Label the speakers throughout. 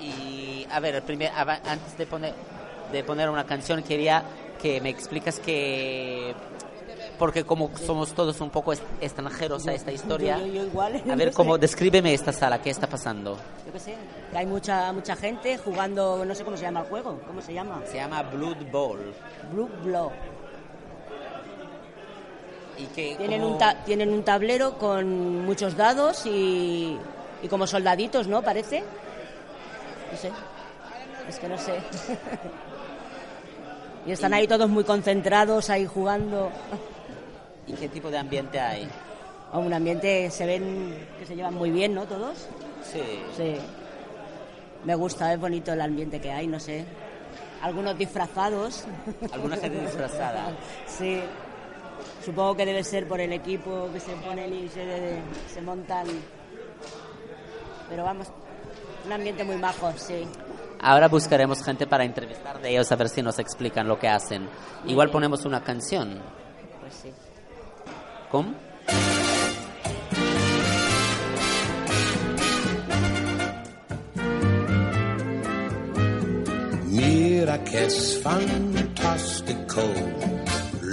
Speaker 1: Y a ver, primer, antes de poner, de poner una canción quería que me explicas que porque como somos todos un poco extranjeros a esta historia, a ver cómo descríbeme esta sala, qué está pasando.
Speaker 2: Yo qué sé, hay mucha mucha gente jugando, no sé cómo se llama el juego, ¿cómo se llama?
Speaker 1: Se llama Blood Bowl.
Speaker 2: Blood Bowl.
Speaker 1: Y que
Speaker 2: tienen, un tienen un tablero con muchos dados y, y como soldaditos, ¿no? Parece. No sé. Es que no sé. y están ahí todos muy concentrados, ahí jugando.
Speaker 1: ¿Y qué tipo de ambiente hay?
Speaker 2: un ambiente, se ven que se llevan muy bien, ¿no? Todos.
Speaker 1: Sí.
Speaker 2: Sí. Me gusta, es bonito el ambiente que hay, no sé. Algunos disfrazados.
Speaker 1: Alguna gente disfrazada.
Speaker 2: sí. Supongo que debe ser por el equipo que se ponen y se, se montan. Pero vamos, un ambiente muy majo, sí.
Speaker 1: Ahora buscaremos gente para entrevistar de ellos a ver si nos explican lo que hacen. Igual ponemos una canción.
Speaker 2: Pues sí.
Speaker 1: ¿Cómo?
Speaker 3: Mira que es fantástico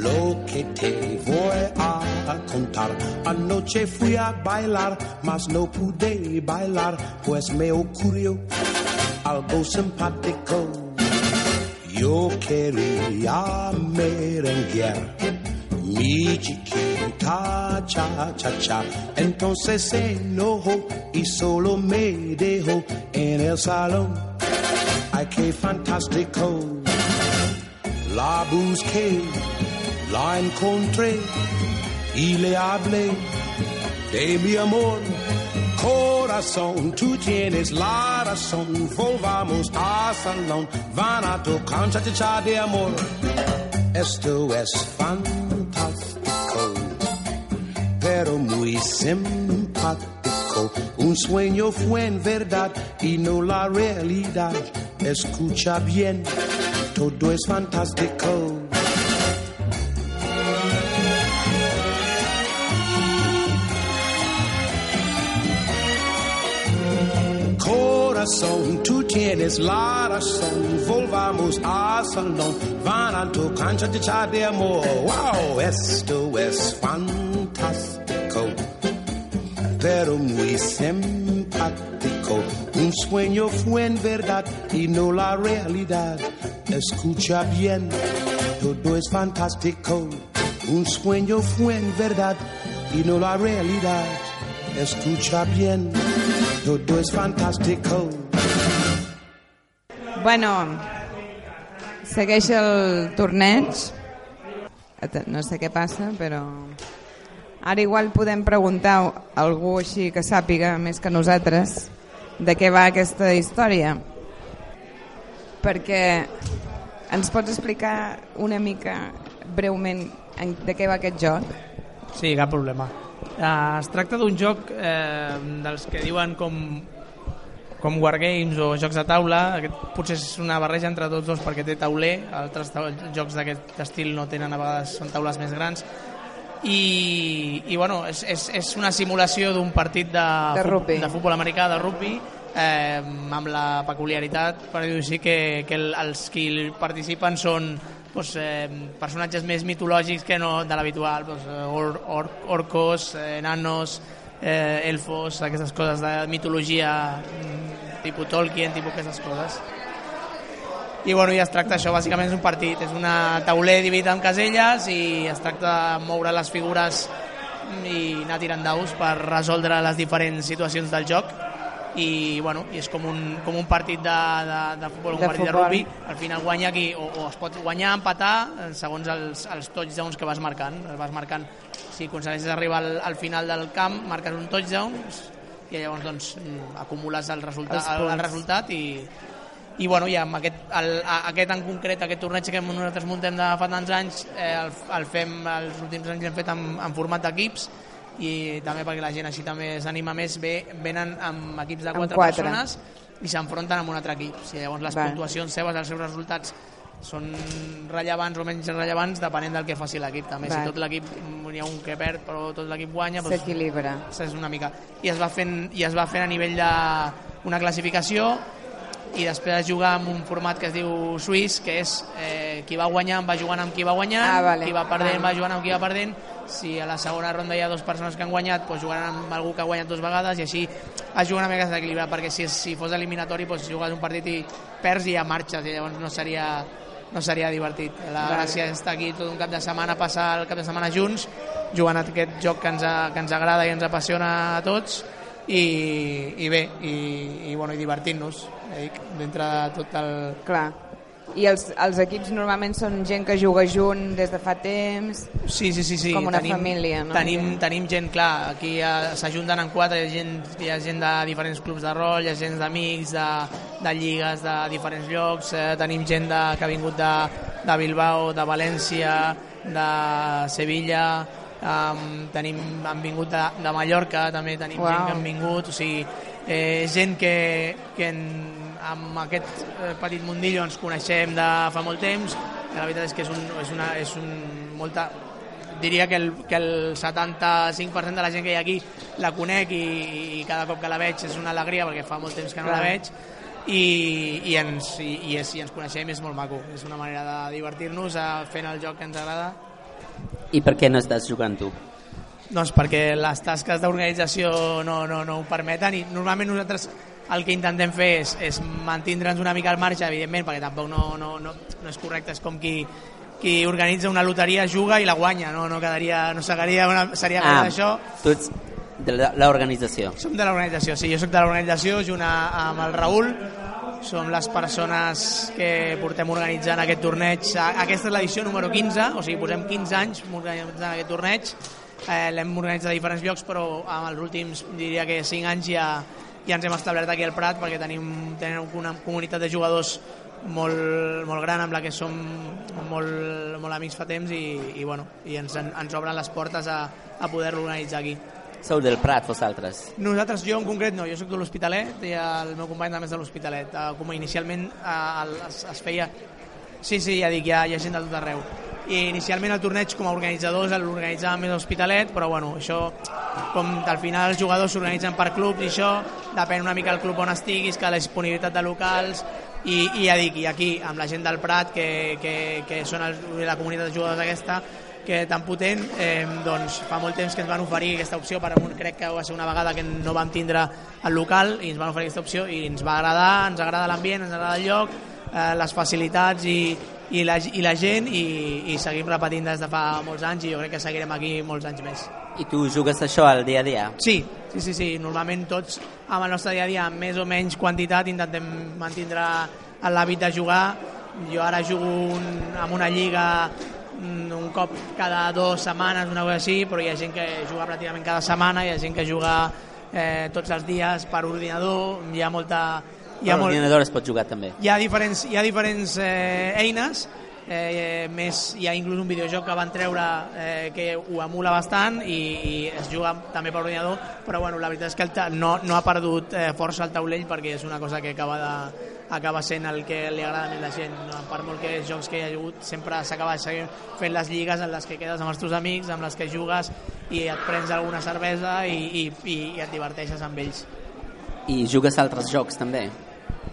Speaker 3: lo que te voy a contar. Anoche fui a bailar, mas no pude bailar, pues me ocurrió algo simpático. Yo quería merenguear mi chiquita cha cha cha. Entonces se enojó y solo me dejó en el salón. Ay, qué fantástico. La busqué, la encontré y le hablé de mi amor. Corazón, tú tienes la razón. Volvamos a salón, van a tocar cha de amor. Esto es fantástico, pero muy simpático. Un sueño fue en verdad y no la realidad. Escucha bien, todo es fantástico. Tienes la razón. Volvamos a salón, van a tu cancha de amor. Wow, esto es fantástico, pero muy simpático. Un sueño fue en verdad y no la realidad. Escucha bien, todo es fantástico. Un sueño fue en verdad y no la realidad. Escucha bien todo es fantástico.
Speaker 4: Bueno, segueix el torneig. No sé què passa, però... Ara igual podem preguntar a algú així que sàpiga més que nosaltres de què va aquesta història. Perquè ens pots explicar una mica breument de què va aquest joc?
Speaker 5: Sí, cap problema. Uh, es tracta d'un joc eh, dels que diuen com com Wargames o jocs de taula, aquest potser és una barreja entre tots dos perquè té tauler, altres jocs d'aquest estil no tenen a vegades, són taules més grans, i, i bueno, és, és, és una simulació d'un partit de,
Speaker 4: de, rugby.
Speaker 5: de futbol americà, de rugby, eh, amb la peculiaritat, per dir-ho així, que, que el, els qui participen són pues, eh, personatges més mitològics que no de l'habitual, eh, or, or, orcos, eh, nanos, eh, elfos, aquestes coses de mitologia tipus Tolkien, tipus aquestes coses. I bueno, ja es tracta això, bàsicament és un partit, és una tauler dividit en caselles i es tracta de moure les figures i anar tirant daus per resoldre les diferents situacions del joc i, bueno, i és com un, com un partit de, de, de futbol, un
Speaker 4: de
Speaker 5: partit
Speaker 4: futbol.
Speaker 5: de rugby al final guanya qui, o, o es pot guanyar empatar eh, segons els, els touchdowns que vas marcant vas marcant, si aconsegueixes arribar al, al final del camp, marques un touchdown i llavors doncs mm, acumules el resultat, el, el resultat i, i bueno, ja amb aquest, el, aquest en concret, aquest torneig que nosaltres muntem de fa tants anys, eh, el, el fem els últims anys hem fet en, en format d'equips i també perquè la gent així també s'anima més bé, venen amb equips de quatre,
Speaker 4: quatre.
Speaker 5: persones i s'enfronten amb un altre equip si llavors les
Speaker 4: Val.
Speaker 5: puntuacions seves, els seus resultats són rellevants o menys rellevants depenent del que faci l'equip també,
Speaker 4: Val.
Speaker 5: si tot l'equip n'hi ha un que perd però tot l'equip guanya doncs,
Speaker 4: S'equilibra.
Speaker 5: és una mica i es va fent, i es va fent a nivell de una classificació i després es juga amb un format que es diu suís, que és eh, qui va guanyant va jugant amb qui va guanyant,
Speaker 4: Ah, vale.
Speaker 5: qui va perdent
Speaker 4: Vale.
Speaker 5: va jugant amb qui va perdent, si a la segona ronda hi ha dues persones que han guanyat, doncs jugaran amb algú que ha guanyat dues vegades i així es juga una mica desequilibrat, perquè si, si fos eliminatori doncs jugues un partit i perds i ja marxes, i llavors no seria, no seria divertit. La gràcia és estar aquí tot un cap de setmana, passar el cap de setmana junts, jugant a aquest joc que ens, que ens agrada i ens apassiona a tots, i, i bé, i, i, bueno, i divertint-nos, ja dic, dintre de tot el...
Speaker 4: Clar. I els, els equips normalment són gent que juga junt des de fa temps.
Speaker 5: Sí, sí, sí, sí.
Speaker 4: Com una
Speaker 5: tenim,
Speaker 4: família, no?
Speaker 5: Tenim,
Speaker 4: Que-
Speaker 5: tenim gent, clar, aquí ja s'ajunten en quatre, hi ha, gent, hi ha gent de diferents clubs de rol, hi ha gent d'amics, de, de lligues de diferents llocs, eh, tenim gent de, que ha vingut de, de Bilbao, de València, de Sevilla, um, tenim, han vingut de, de Mallorca, també tenim
Speaker 4: Uau.
Speaker 5: gent que han vingut, o sigui, eh, gent que, que en, amb aquest eh, petit mundillo ens coneixem de fa molt temps, i la veritat és que és, un, és, una, és un, molta, diria que el, que el 75% de la gent que hi ha aquí la conec i, i cada cop que la veig és una alegria perquè fa molt temps que no la
Speaker 4: Clar.
Speaker 5: veig i, i, ens, i, i, és, i ens coneixem és molt maco és una manera de divertir-nos fent el joc que ens agrada
Speaker 1: I per què no estàs jugant tu?
Speaker 5: doncs perquè les tasques d'organització no, no, no ho permeten i normalment nosaltres el que intentem fer és, és mantindre'ns una mica al marge, evidentment, perquè tampoc no, no, no, no és correcte, és com qui, qui organitza una loteria, juga i la guanya, no, no quedaria, no seria, una, seria ah. això.
Speaker 1: tu ets de la- l'organització.
Speaker 5: Som de l'organització, sí, jo sóc de l'organització junt amb el Raül, som les persones que portem organitzant aquest torneig. Aquesta és l'edició número 15, o sigui, posem 15 anys organitzant aquest torneig. Eh, L'hem organitzat a diferents llocs, però amb els últims, diria que 5 anys ja, ja ens hem establert aquí al Prat perquè tenim, tenim una comunitat de jugadors molt, molt gran amb la que som molt, molt amics fa temps i, i, bueno, i ens, ens obren les portes a, a poder-lo organitzar aquí.
Speaker 1: Sou del Prat, vosaltres.
Speaker 5: Nosaltres, jo en concret no, jo sóc de l'Hospitalet i el meu company també és de l'Hospitalet. Eh, Com inicialment eh, es, es feia... Sí, sí, ja dic, hi ha, hi ha gent de tot arreu. I inicialment el torneig com a organitzadors l'organitzàvem més l'Hospitalet, però bueno, això, com al final els jugadors s'organitzen per clubs i això, depèn una mica del club on estiguis, que la disponibilitat de locals, i, i ja dic, i aquí, amb la gent del Prat, que, que, que són el, la comunitat de jugadors aquesta, que tan potent, eh, doncs fa molt temps que ens van oferir aquesta opció, per amunt crec que va ser una vegada que no vam tindre el local i ens van oferir aquesta opció i ens va agradar, ens agrada l'ambient, ens agrada el lloc, eh, les facilitats i, i, la, i la gent i, i seguim repetint des de fa molts anys i jo crec que seguirem aquí molts anys més.
Speaker 1: I tu jugues això al dia a dia?
Speaker 5: Sí, sí, sí, sí. normalment tots amb el nostre dia a dia amb més o menys quantitat intentem mantindre l'hàbit de jugar. Jo ara jugo un, amb una lliga mm, un cop cada dues setmanes, una cosa així, però hi ha gent que juga pràcticament cada setmana, hi ha gent que juga eh, tots els dies per ordinador, hi ha molta... Hi ha
Speaker 1: Per ordinador es pot jugar també.
Speaker 5: hi ha diferents, hi ha diferents eh, eines eh, més, hi ha inclús un videojoc que van treure eh, que ho emula bastant i, i es juga també per ordinador però bueno, la veritat és que el no, no ha perdut eh, força el taulell perquè és una cosa que acaba, de, acaba sent el que li agrada més a la gent no? per molt que jocs que hi ha hagut sempre s'acaba fent les lligues en les que quedes amb els teus amics, amb les que jugues i et prens alguna cervesa i, i, i et diverteixes amb ells
Speaker 1: I jugues a altres jocs també?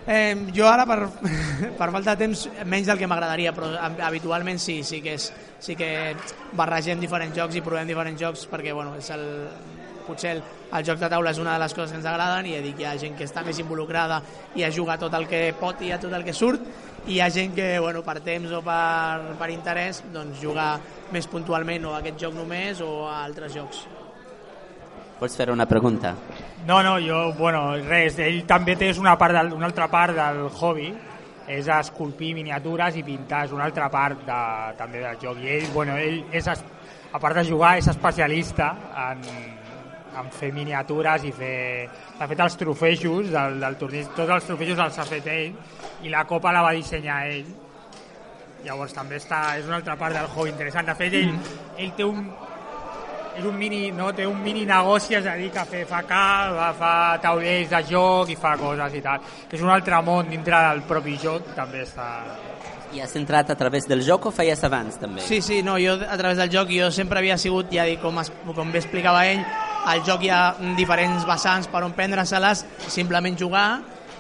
Speaker 5: Eh, jo ara per, per falta de temps menys del que m'agradaria però hab- habitualment sí, sí que, és, sí que barregem diferents jocs i provem diferents jocs perquè bueno, és el, potser el, el joc de taula és una de les coses que ens agraden i ja dic, hi ha gent que està més involucrada i a jugar tot el que pot i a tot el que surt i hi ha gent que bueno, per temps o per, per interès doncs jugar més puntualment o a aquest joc només o a altres jocs
Speaker 1: Vols fer una pregunta?
Speaker 6: No, no, jo, bueno, res, ell també té una, part del, una altra part del hobby, és esculpir miniatures i pintar, és una altra part de, també del joc. I ell, bueno, ell és, a part de jugar, és especialista en, en fer miniatures i fer... Ha fet els trofejos del, del torneig, tots els trofejos els ha fet ell i la copa la va dissenyar ell. Llavors també està, és una altra part del hobby interessant. De fet, ell, ell té un, és un mini, no? té un mini negoci, és a dir, que fe, fa cal, va, fa taulells de joc i fa coses i tal. Que és un altre món dintre del propi joc, també està...
Speaker 1: I has entrat a través del joc o feies abans també?
Speaker 5: Sí, sí, no, jo a través del joc jo sempre havia sigut, ja dic, com, es, com bé explicava ell, al joc hi ha diferents vessants per on prendre-se-les, simplement jugar,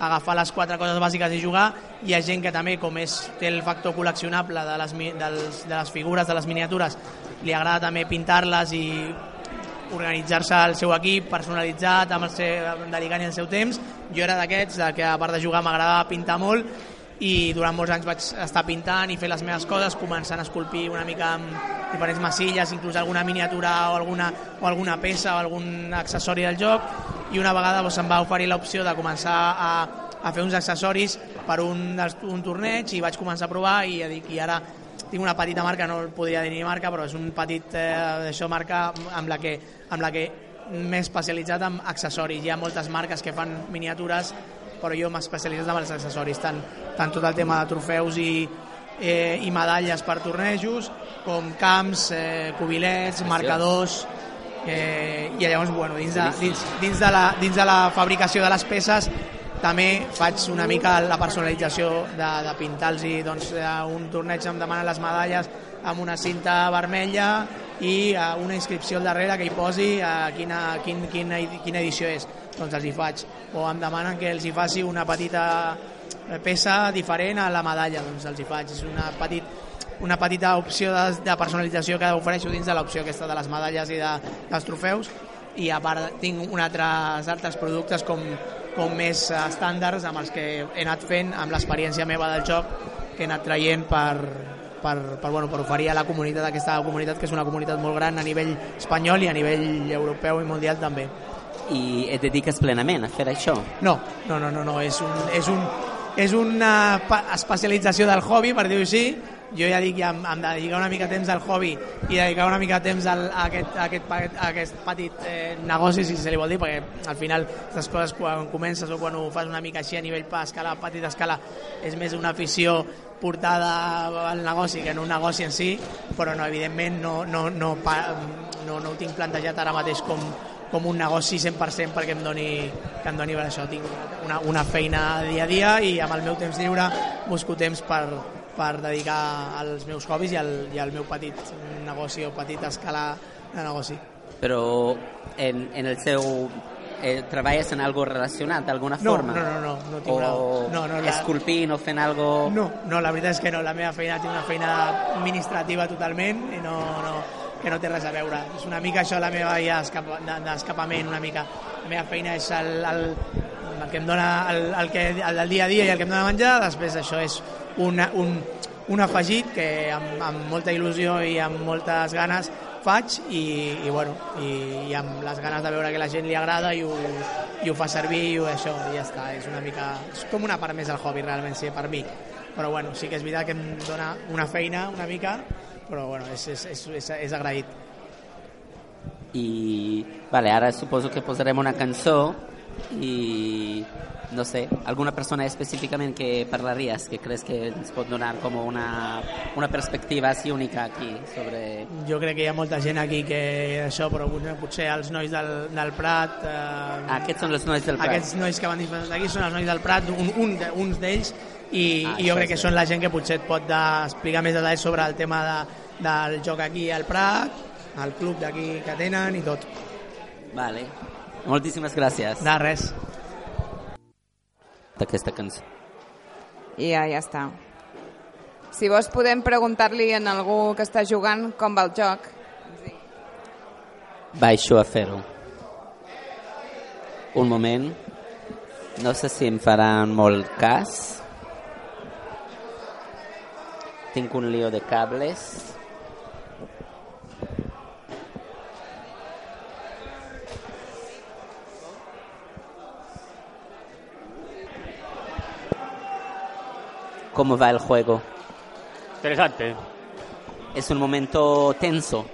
Speaker 5: agafar les quatre coses bàsiques i jugar. Hi ha gent que també, com és, té el factor col·leccionable de les, dels, de les figures, de les miniatures, li agrada també pintar-les i organitzar-se el seu equip personalitzat, amb el seu, dedicant el seu temps. Jo era d'aquests, que a part de jugar m'agradava pintar molt i durant molts anys vaig estar pintant i fer les meves coses, començant a esculpir una mica amb diferents massilles, inclús alguna miniatura o alguna, o alguna peça o algun accessori del joc i una vegada doncs, em va oferir l'opció de començar a, a fer uns accessoris per un, un torneig i vaig començar a provar i, i ara tinc una petita marca, no podria dir ni marca, però és un petit eh, això marca amb la que, amb la que m'he especialitzat en accessoris. Hi ha moltes marques que fan miniatures, però jo m'he especialitzat en els accessoris, tant, tant tot el tema de trofeus i, eh, i medalles per tornejos, com camps, eh, cubilets, marcadors, eh, i llavors bueno, dins, de, dins, dins, de la, dins de la fabricació de les peces també faig una mica la personalització de, de pintar-los doncs, un torneig em demanen les medalles amb una cinta vermella i uh, una inscripció al darrere que hi posi uh, quina, quin, quina, quina edició és. Doncs els hi faig. O em demanen que els hi faci una petita peça diferent a la medalla. Doncs els hi faig, és una, petit, una petita opció de, de personalització que ofereixo dins de l'opció aquesta de les medalles i de, dels trofeus. I a part tinc un altres, altres productes com com més estàndards amb els que he anat fent amb l'experiència meva del joc que he anat traient per, per, per, bueno, per oferir a la comunitat, aquesta comunitat que és una comunitat molt gran a nivell espanyol i a nivell europeu i mundial també.
Speaker 1: I et dediques plenament a fer això?
Speaker 5: No, no, no, no, no. És, un, és, un, és una especialització del hobby, per dir-ho així, jo ja dic, ja em, em dedicar una mica de temps al hobby i dedicar una mica de temps al, a, aquest, a, aquest, a aquest petit eh, negoci, si se li vol dir, perquè al final les coses quan comences o quan ho fas una mica així a nivell a escala, a petita escala, és més una afició portada al negoci que no un negoci en si, però no, evidentment no, no, no, no, no ho tinc plantejat ara mateix com, com un negoci 100% perquè em doni, que em doni per això. Tinc una, una feina dia a dia i amb el meu temps lliure busco temps per, per dedicar als meus hobbies i al, i al meu petit negoci o petita escala de negoci.
Speaker 1: Però en, en el seu eh, treballes en algo relacionat d'alguna
Speaker 5: no,
Speaker 1: forma?
Speaker 5: No, no, no, no tinc
Speaker 1: o
Speaker 5: una... no, no, la...
Speaker 1: esculpint o fent algo...
Speaker 5: No, no, la veritat és que no, la meva feina té una feina administrativa totalment i no, no, que no té res a veure. És una mica això la meva via d'escapament, una mica. La meva feina és el, el, el que em dona el, el, que, el del dia a dia i el que em dona menjar, després això és una, un, un afegit que amb, amb molta il·lusió i amb moltes ganes faig i, i, bueno, i, i amb les ganes de veure que la gent li agrada i ho, i ho fa servir i ho, això, i ja està, és una mica és com una part més del hobby realment, sí, per mi. Però bueno, sí que és veritat que em dona una feina una mica, però bueno, és, és, és, és, és agraït.
Speaker 1: I vale, ara suposo que posarem una cançó i no sé, alguna persona específicament que parlaries, que creus que ens pot donar com una, una perspectiva així única aquí sobre...
Speaker 5: Jo crec que hi ha molta gent aquí que això, però potser els nois del, del Prat... Eh,
Speaker 1: ah, aquests són els nois del Prat.
Speaker 5: Aquests nois que van disfressats d'aquí són els nois del Prat, un, un de, uns d'ells, i, ah, i jo crec que són la gent que potser et pot explicar més detalls sobre el tema de, del joc aquí al Prat, el club d'aquí que tenen i tot.
Speaker 1: Vale. Moltíssimes gràcies.
Speaker 5: De res
Speaker 1: d'aquesta cançó.
Speaker 4: I ja, ja està. Si vos podem preguntar-li en algú que està jugant com va el joc.
Speaker 1: Baixo a fer-ho. Un moment. No sé si em faran molt cas. Tinc un lío de cables. ¿Cómo va el juego?
Speaker 7: Interesante.
Speaker 1: ¿Es un momento tenso?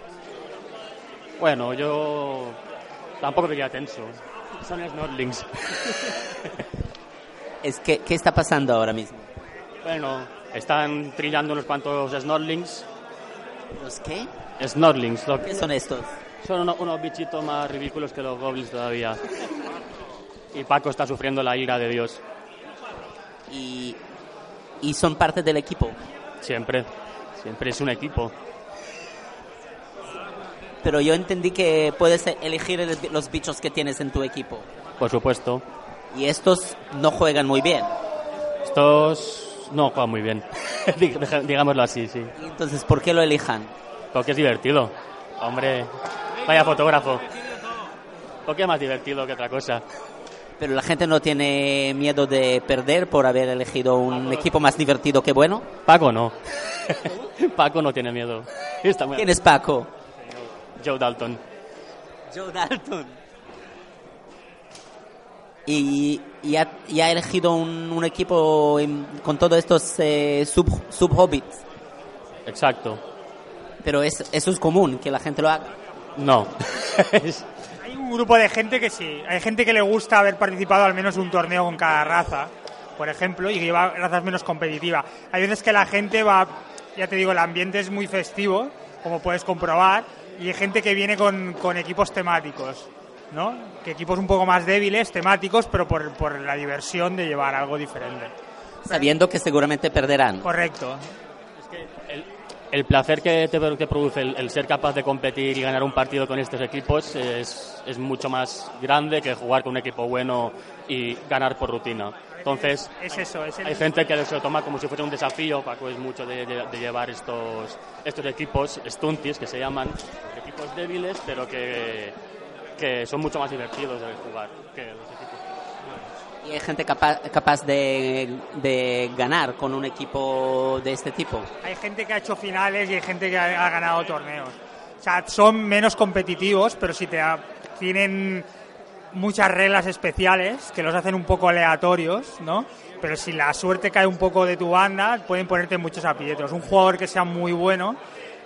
Speaker 7: Bueno, yo tampoco diría tenso. Son snorlings.
Speaker 1: es que, ¿Qué está pasando ahora mismo?
Speaker 7: Bueno, están trillando unos cuantos snorlings.
Speaker 1: ¿Los qué?
Speaker 7: Snorlings.
Speaker 1: ¿Qué son estos?
Speaker 7: Son unos, unos bichitos más ridículos que los goblins todavía. Y Paco está sufriendo la ira de Dios.
Speaker 1: ¿Y y son parte del equipo.
Speaker 7: Siempre, siempre es un equipo.
Speaker 1: Pero yo entendí que puedes elegir los bichos que tienes en tu equipo.
Speaker 7: Por supuesto.
Speaker 1: Y estos no juegan muy bien.
Speaker 7: Estos no juegan muy bien, Dig- digámoslo así, sí.
Speaker 1: Y Entonces, ¿por qué lo elijan?
Speaker 7: Porque es divertido. Hombre, vaya fotógrafo. Porque es más divertido que otra cosa.
Speaker 1: Pero la gente no tiene miedo de perder por haber elegido un equipo más divertido que bueno.
Speaker 7: Paco no. Paco no tiene miedo. Está muy...
Speaker 1: ¿Quién es Paco?
Speaker 7: Joe Dalton.
Speaker 1: Joe Dalton. Y, y ha, y ha elegido un, un equipo en- con todos estos eh, sub, sub-hobbits.
Speaker 7: Exacto.
Speaker 1: Pero es, eso es común, que la gente lo haga.
Speaker 7: No.
Speaker 6: Un grupo de gente que sí. Hay gente que le gusta haber participado al menos un torneo con cada raza, por ejemplo, y que lleva razas menos competitivas. Hay veces que la gente va, ya te digo, el ambiente es muy festivo, como puedes comprobar, y hay gente que viene con, con equipos temáticos, ¿no? Que equipos un poco más débiles, temáticos, pero por, por la diversión de llevar algo diferente.
Speaker 1: Sabiendo que seguramente perderán.
Speaker 6: Correcto.
Speaker 7: El, placer que te, produce el, el ser capaz de competir y ganar un partido con estos equipos es, es mucho más grande que jugar con un equipo bueno y ganar por rutina. Entonces,
Speaker 6: Es eso, es el-
Speaker 7: hay gente que se lo toma como si fuera un desafío. Paco es mucho de, de- de llevar estos, estos equipos, stunties, que se llaman equipos débiles, pero que, que son mucho más divertidos de jugar que los equipos.
Speaker 1: Hay gente capa- capaz de, de ganar con un equipo de este tipo.
Speaker 6: Hay gente que ha hecho finales y hay gente que ha, ha ganado torneos. O sea, son menos competitivos, pero si te ha- tienen muchas reglas especiales que los hacen un poco aleatorios, ¿no? Pero si la suerte cae un poco de tu banda, pueden ponerte muchos aprietos. Un jugador que sea muy bueno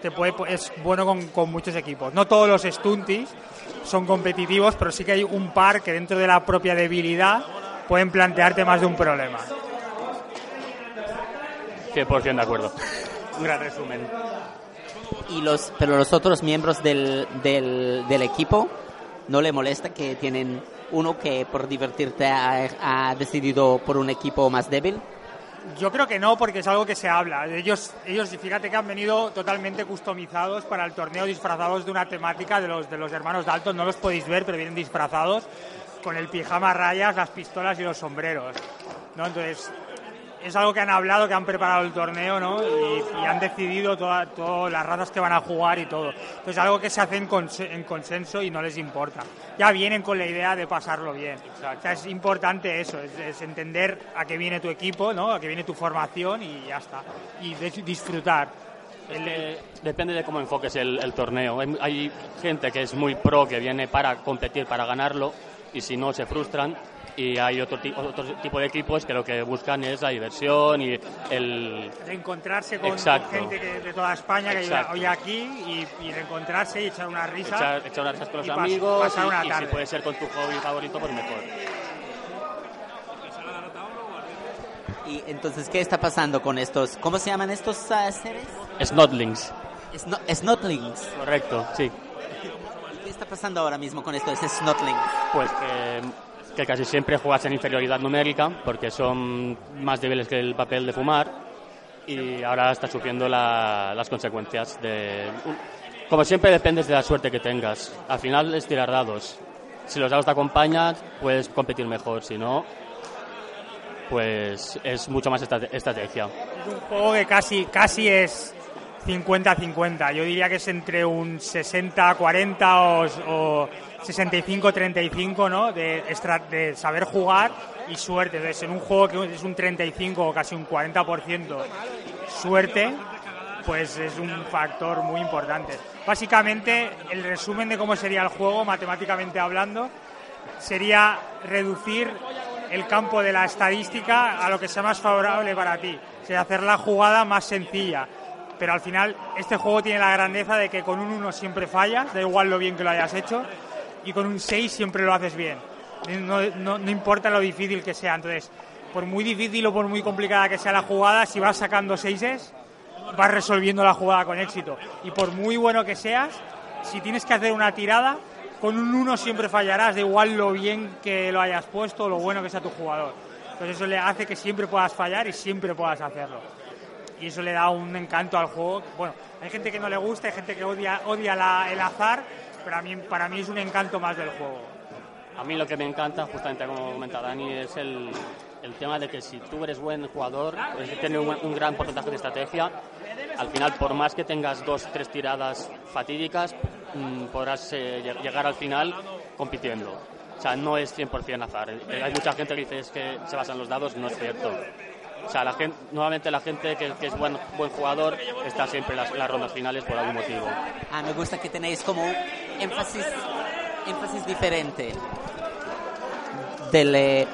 Speaker 6: te puede, es bueno con, con muchos equipos. No todos los stunties son competitivos, pero sí que hay un par que dentro de la propia debilidad pueden plantearte más de un problema.
Speaker 7: 100% de acuerdo. Un gran resumen.
Speaker 1: Y los, pero los otros miembros del, del, del equipo no le molesta que tienen uno que por divertirte ha, ha decidido por un equipo más débil.
Speaker 6: Yo creo que no, porque es algo que se habla. Ellos, ellos fíjate que han venido totalmente customizados para el torneo, disfrazados de una temática de los, de los hermanos Dalton. No los podéis ver, pero vienen disfrazados con el pijama a rayas, las pistolas y los sombreros. ¿no? Entonces, es algo que han hablado, que han preparado el torneo, ¿no? Y, y han decidido toda- todas las razas que van a jugar y todo. Entonces, algo que se hace en, conse- en consenso y no les importa. Ya vienen con la idea de pasarlo bien. O sea, es importante eso, es, es entender a qué viene tu equipo, ¿no? A qué viene tu formación y ya está. Y de- disfrutar. El-
Speaker 7: Depende de cómo enfoques el, el torneo. Hay gente que es muy pro, que viene para competir, para ganarlo, y si no, se frustran. Y hay otro, otro tipo de equipos que lo que buscan es la diversión y el...
Speaker 6: reencontrarse con, con
Speaker 7: Exacto.
Speaker 6: gente que- de toda España que
Speaker 7: Exacto.
Speaker 6: hoy aquí y, y reencontrarse y echar una risa.
Speaker 7: Echar, echar unas risas con los
Speaker 6: y
Speaker 7: amigos
Speaker 6: pasar una
Speaker 7: y, y
Speaker 6: tarde.
Speaker 7: si puede ser con tu hobby favorito, pues mejor.
Speaker 1: Y entonces, ¿qué está pasando con estos? ¿Cómo se llaman estos ah, seres?
Speaker 7: Snotlings,
Speaker 1: Sno- Snotlings.
Speaker 7: correcto, sí.
Speaker 1: ¿Qué está pasando ahora mismo con estos Snotlings?
Speaker 7: Pues que, casi siempre juegas en inferioridad numérica porque son más débiles que el papel de fumar y ahora estás sufriendo la- las consecuencias de... Como siempre dependes de la suerte que tengas. Al final es tirar dados. Si los dados te acompañan, puedes competir mejor. Si no, pues es mucho más estrate- estrategia.
Speaker 6: Es un juego que casi, casi es 50-50. Yo diría que es entre un 60-40 o, o 65-35, ¿no? De, de saber jugar y suerte. Entonces, en un juego que es un 35 o casi un 40% suerte, pues es un factor muy importante. Básicamente, el resumen de cómo sería el juego, matemáticamente hablando, sería reducir el campo de la estadística a lo que sea más favorable para ti, o sea, hacer la jugada más sencilla. Pero al final este juego tiene la grandeza de que con un 1 siempre fallas, da igual lo bien que lo hayas hecho, y con un 6 siempre lo haces bien. No, no- no importa lo difícil que sea. Entonces, por muy difícil o por muy complicada que sea la jugada, si vas sacando 6 vas resolviendo la jugada con éxito. Y por muy bueno que seas, si tienes que hacer una tirada, con un 1 siempre fallarás, da igual lo bien que lo hayas puesto o lo bueno que sea tu jugador. Entonces eso le hace que siempre puedas fallar y siempre puedas hacerlo. Y eso le da un encanto al juego. Bueno, hay gente que no le gusta, hay gente que odia, odia la- el azar, pero a para mí es un encanto más del juego.
Speaker 7: A mí lo que me encanta, justamente como comenta Dani, es el, tema de que si tú eres buen jugador, tienes un, gran porcentaje de estrategia, al final, por más que tengas dos, tres tiradas fatídicas, mmm, podrás eh, llegar al final compitiendo. O sea, no es 100% azar. Eh, hay mucha gente que dice es que se basa en los dados, no es cierto. O sea, la gente, nuevamente la gente que, es buen, buen jugador está siempre en las, rondas finales por algún motivo.
Speaker 1: Ah, me gusta que tenéis como énfasis, énfasis diferente. Del, eh,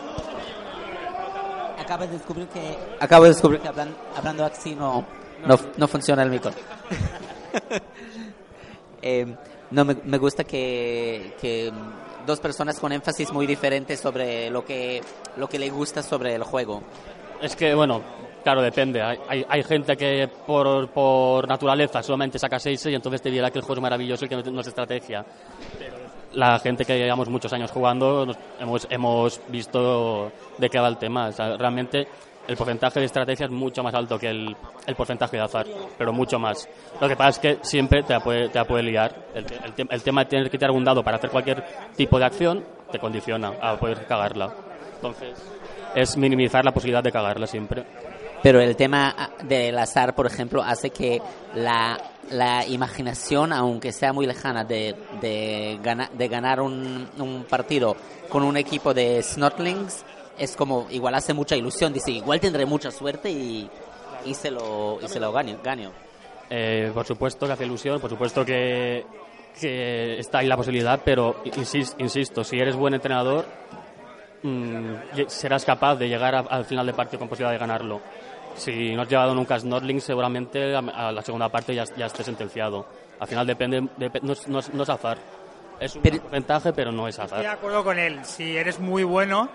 Speaker 1: acabo de descubrir que acabo de descubrir que hablan, hablando así no, no, no funciona el micro. eh, no me, me gusta que, que dos personas con énfasis muy diferentes sobre lo que lo que le gusta sobre el juego.
Speaker 7: Es que, bueno, claro, depende. Hay, hay, hay gente que por, por, naturaleza solamente saca 6 y entonces te dirá que el juego es maravilloso y que no, no es estrategia. La gente que llevamos muchos años jugando nos, hemos, hemos visto de qué va el tema. O sea, realmente el porcentaje de estrategia es mucho más alto que el, el, porcentaje de azar, pero mucho más. Lo que pasa es que siempre te la puede, te la puede liar. El, el, el, tema de tener que tirar un dado para hacer cualquier tipo de acción te condiciona a poder cagarla. Entonces es minimizar la posibilidad de cagarla siempre.
Speaker 1: Pero el tema del azar, por ejemplo, hace que la, la imaginación, aunque sea muy lejana, de, de, gana, de ganar un, un, partido con un equipo de snorkelings, es como, igual hace mucha ilusión. Dice, igual tendré mucha suerte y, y se lo, y se lo gano. gano.
Speaker 7: Eh, por supuesto que hace ilusión, por supuesto que, que está ahí la posibilidad, pero insisto, insisto si eres buen entrenador, mmm, serás capaz de llegar a, al final de partido con posibilidad de ganarlo. Si no has llevado nunca a Snorling, seguramente a, a, la segunda parte ya, ya esté sentenciado. Al final depende, de, no, no, no, es azar. Es un pero, porcentaje, pero no es azar.
Speaker 6: Estoy de acuerdo con él. Si eres muy bueno,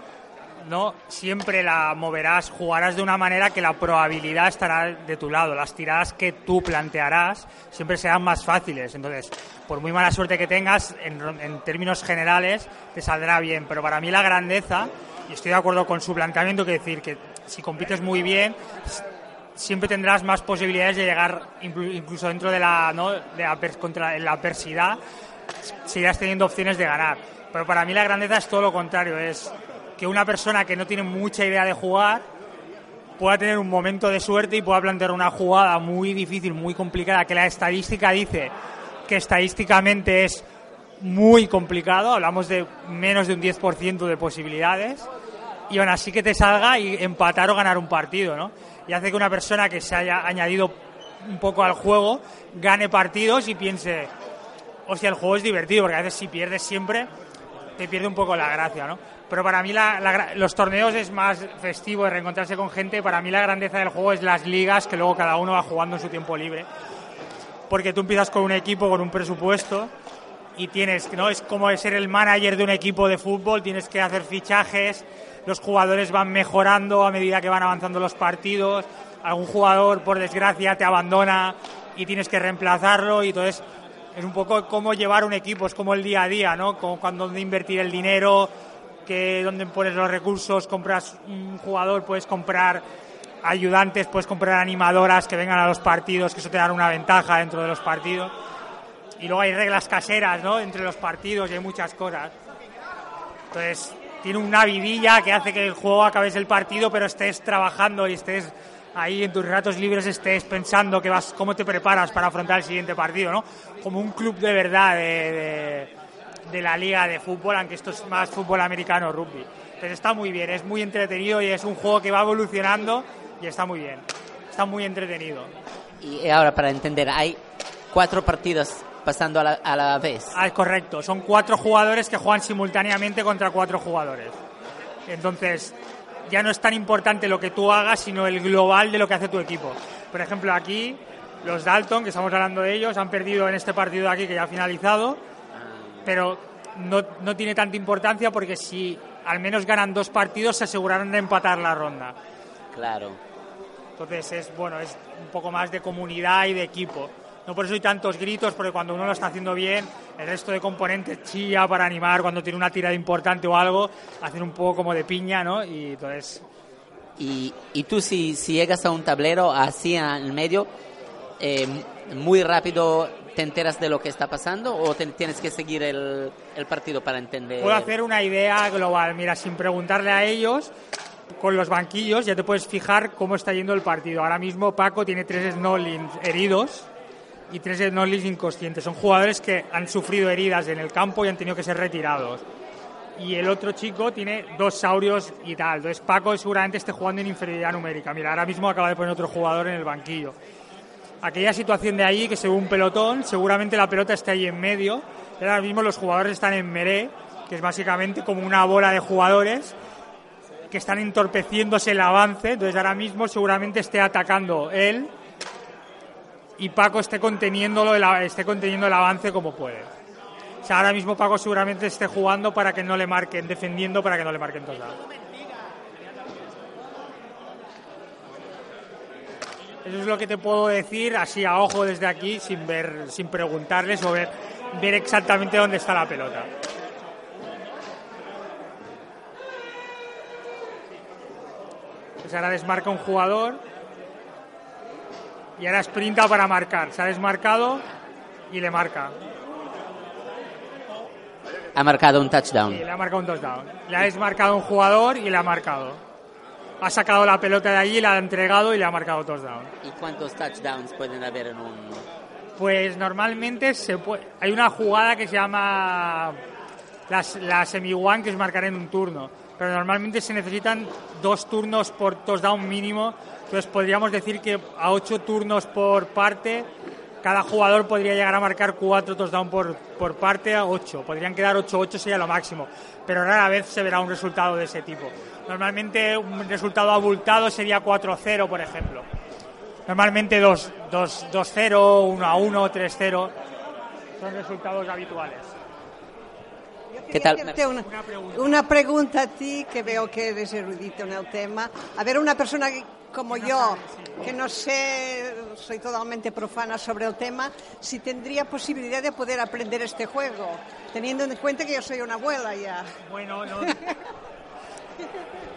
Speaker 6: no siempre la moverás, jugarás de una manera que la probabilidad estará de tu lado. Las tiradas que tú plantearás siempre serán más fáciles. Entonces, por muy mala suerte que tengas, en, términos generales, te saldrá bien. Pero para mí la grandeza, y estoy de acuerdo con su planteamiento, que decir que si compites muy bien, siempre tendrás más posibilidades de llegar incluso dentro de la, ¿no? de la, contra la adversidad, seguirás teniendo opciones de ganar. Pero para mí la grandeza es todo lo contrario, es que una persona que no tiene mucha idea de jugar pueda tener un momento de suerte y pueda plantear una jugada muy difícil, muy complicada, que la estadística dice que estadísticamente es muy complicado, hablamos de menos de un 10% de posibilidades, y aún así que te salga y empatar o ganar un partido, ¿no? Y hace que una persona que se haya añadido un poco al juego gane partidos y piense, hostia, el juego es divertido, porque a veces si pierdes siempre, te pierde un poco la gracia, ¿no? Pero para mí la, los torneos es más festivo de reencontrarse con gente. Para mí la grandeza del juego es las ligas que luego cada uno va jugando en su tiempo libre. Porque tú empiezas con un equipo, con un presupuesto y tienes, ¿no? Es como ser el manager de un equipo de fútbol, tienes que hacer fichajes, los jugadores van mejorando a medida que van avanzando los partidos, algún jugador por desgracia te abandona y tienes que reemplazarlo y entonces es un poco como llevar un equipo, es como el día a día, ¿no? Como cuando invertir el dinero, que dónde pones los recursos, compras un jugador, puedes comprar ayudantes, puedes comprar animadoras que vengan a los partidos, que eso te da una ventaja dentro de los partidos. Y luego hay reglas caseras, ¿no? Entre los partidos y hay muchas cosas. Entonces, tiene una vidilla que hace que el juego acabes el partido, pero estés trabajando y estés ahí en tus ratos libres estés pensando que vas, cómo te preparas para afrontar el siguiente partido, ¿no? Como un club de verdad de, de la liga de fútbol, aunque esto es más fútbol americano rugby. Entonces está muy bien, es muy entretenido y es un juego que va evolucionando y está muy bien. Está muy entretenido.
Speaker 1: Y ahora para entender, hay cuatro partidos pasando a la, a la vez.
Speaker 6: Ah, es correcto. Son cuatro jugadores que juegan simultáneamente contra cuatro jugadores. Entonces, ya no es tan importante lo que tú hagas, sino el global de lo que hace tu equipo. Por ejemplo, aquí, los Dalton, que estamos hablando de ellos, han perdido en este partido de aquí que ya ha finalizado, pero no, no tiene tanta importancia porque si al menos ganan dos partidos, se asegurarán de empatar la ronda.
Speaker 1: Claro.
Speaker 6: Entonces, es, bueno, es un poco más de comunidad y de equipo. No por eso hay tantos gritos, porque cuando uno lo está haciendo bien, el resto de componentes chilla para animar cuando tiene una tirada importante o algo, hacen un poco como de piña, ¿no? Y entonces...
Speaker 1: Y, y tú si, si llegas a un tablero así en el medio, eh, muy rápido te enteras de lo que está pasando o te- tienes que seguir el, partido para entender?
Speaker 6: Puedo hacer una idea global. Mira, sin preguntarle a ellos, con los banquillos ya te puedes fijar cómo está yendo el partido. Ahora mismo Paco tiene tres Snowlins heridos y tres Snowlins inconscientes. Son jugadores que han sufrido heridas en el campo y han tenido que ser retirados. Y el otro chico tiene dos saurios y tal. Entonces Paco seguramente esté jugando en inferioridad numérica. Mira, ahora mismo acaba de poner otro jugador en el banquillo. Aquella situación de ahí que se ve un pelotón, seguramente la pelota está ahí en medio. Ahora mismo los jugadores están en meré, que es básicamente como una bola de jugadores que están entorpeciéndose el avance. Entonces ahora mismo seguramente esté atacando él y Paco esté conteniéndolo, el, esté conteniendo el avance como puede. O sea, ahora mismo Paco seguramente esté jugando para que no le marquen, defendiendo para que no le marquen touchdown. Eso es lo que te puedo decir así a ojo desde aquí, sin ver, sin preguntarles o ver, ver exactamente dónde está la pelota. Pues ahora desmarca un jugador y ahora sprinta para marcar. Se ha desmarcado y le marca.
Speaker 1: Ha marcado un touchdown.
Speaker 6: Y le ha marcado un touchdown. Le ha desmarcado un jugador y le ha marcado. Ha sacado la pelota de allí, la ha entregado y le ha marcado touchdown.
Speaker 1: ¿Y cuántos touchdowns pueden haber en un...?
Speaker 6: Pues normalmente se puede, hay una jugada que se llama la, la semi-one, que es marcar en un turno. Pero normalmente se necesitan dos turnos por touchdown mínimo. Entonces podríamos decir que a ocho turnos por parte, cada jugador podría llegar a marcar cuatro touchdowns por, por parte a ocho. Podrían quedar 8-8 sería lo máximo. Pero rara vez se verá un resultado de ese tipo. Normalmente un resultado abultado sería 4-0, por ejemplo. Normalmente 2-0, 1-1, 3-0 son resultados habituales.
Speaker 1: ¿Qué tal?
Speaker 8: hacerte una, una pregunta a ti, que veo que eres erudito en el tema. A ver, una persona que- como yo, que no sé, soy totalmente profana sobre el tema, si tendría posibilidad de poder aprender este juego, teniendo en cuenta que yo soy una abuela ya.
Speaker 6: Bueno, no.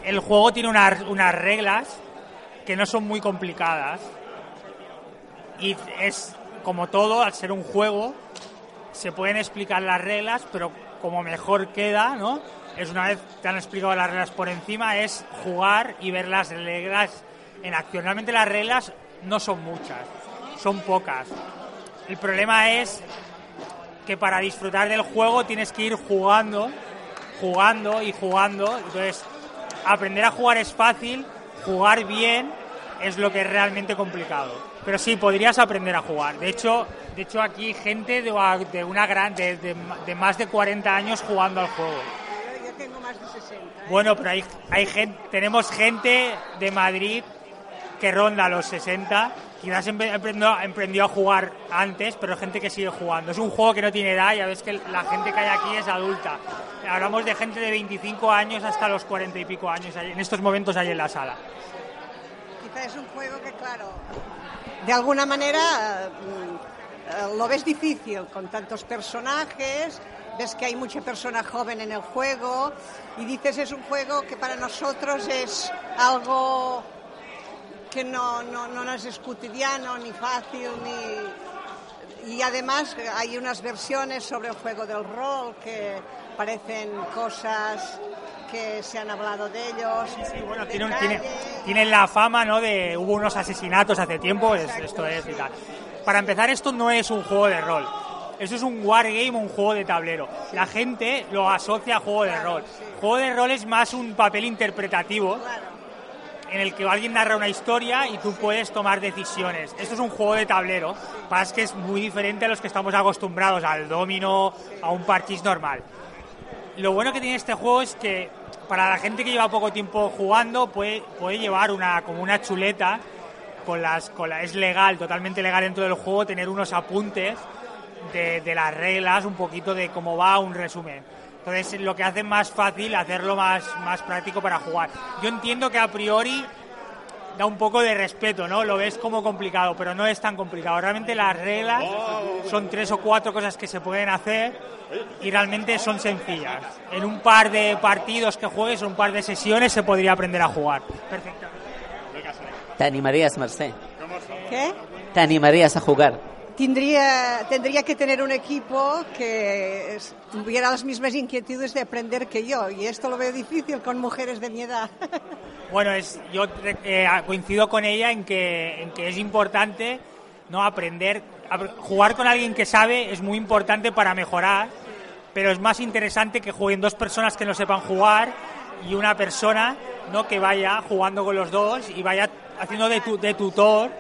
Speaker 6: El juego tiene unas, unas reglas que no son muy complicadas. Y es como todo, al ser un juego, se pueden explicar las reglas, pero como mejor queda, ¿no? Es una vez te han explicado las reglas por encima, es jugar y ver las reglas en acción. Realmente las reglas no son muchas, son pocas. El problema es que para disfrutar del juego tienes que ir jugando, jugando y jugando. Entonces, aprender a jugar es fácil, jugar bien es lo que es realmente complicado. Pero sí, podrías aprender a jugar. De hecho, de hecho aquí hay gente de, de una gran, de, de- de más de 40 años jugando al juego.
Speaker 8: Yo tengo más de 60. ¿eh?
Speaker 6: Bueno, pero hay, hay gente, tenemos gente de Madrid que ronda los 60. Quizás emprendió, emprendió a jugar antes, pero gente que sigue jugando. Es un juego que no tiene edad, ya ves que la gente que hay aquí es adulta. Hablamos de gente de 25 años hasta los 40 y pico años, ahí- en estos momentos hay en la sala.
Speaker 8: Quizá es un juego que, claro, de alguna manera mm, eh, lo ves difícil con tantos personajes, ves que hay mucha persona joven en el juego y dices es un juego que para nosotros es algo que no, no, no es cotidiano ni fácil ni y además hay unas versiones sobre el juego del rol que parecen cosas que se han hablado de ellos.
Speaker 6: Bueno, tiene, un- tiene- tienen la fama, ¿no? De hubo unos asesinatos hace tiempo, es- esto es y tal. Para empezar, esto no es un juego de rol. Eso es un wargame, un juego de tablero. La gente lo asocia a juego de rol. Juego de rol es más un papel interpretativo en el que alguien narra una historia y tú puedes tomar decisiones. Esto es un juego de tablero, pasa que es muy diferente a los que estamos acostumbrados, al domino, a un parchís normal. Lo bueno que tiene este juego es que para la gente que lleva poco tiempo jugando puede, puede llevar una como una chuleta con las con la- es legal, totalmente legal dentro del juego tener unos apuntes de, de las reglas, un poquito de cómo va, un resumen. Entonces lo que hace más fácil hacerlo más, más práctico para jugar. Yo entiendo que a priori da un poco de respeto, ¿no? Lo ves como complicado, pero no es tan complicado. Realmente las reglas son tres o cuatro cosas que se pueden hacer y realmente son sencillas. En un par de partidos que juegues, un par de sesiones, se podría aprender a jugar. Perfectamente.
Speaker 1: ¿Te animarías, Mercé?
Speaker 8: ¿Qué?
Speaker 1: ¿Te animarías a jugar?
Speaker 8: Tendría, tendría que tener un equipo que tuviera las mismas inquietudes de aprender que yo. Y esto lo veo difícil con mujeres de mi edad.
Speaker 6: Bueno, es, yo eh, coincido con ella en que, en que es importante no aprender. a- jugar con alguien que sabe es muy importante para mejorar, pero es más interesante que jueguen dos personas que no sepan jugar y una persona no que vaya jugando con los dos y vaya haciendo de tutor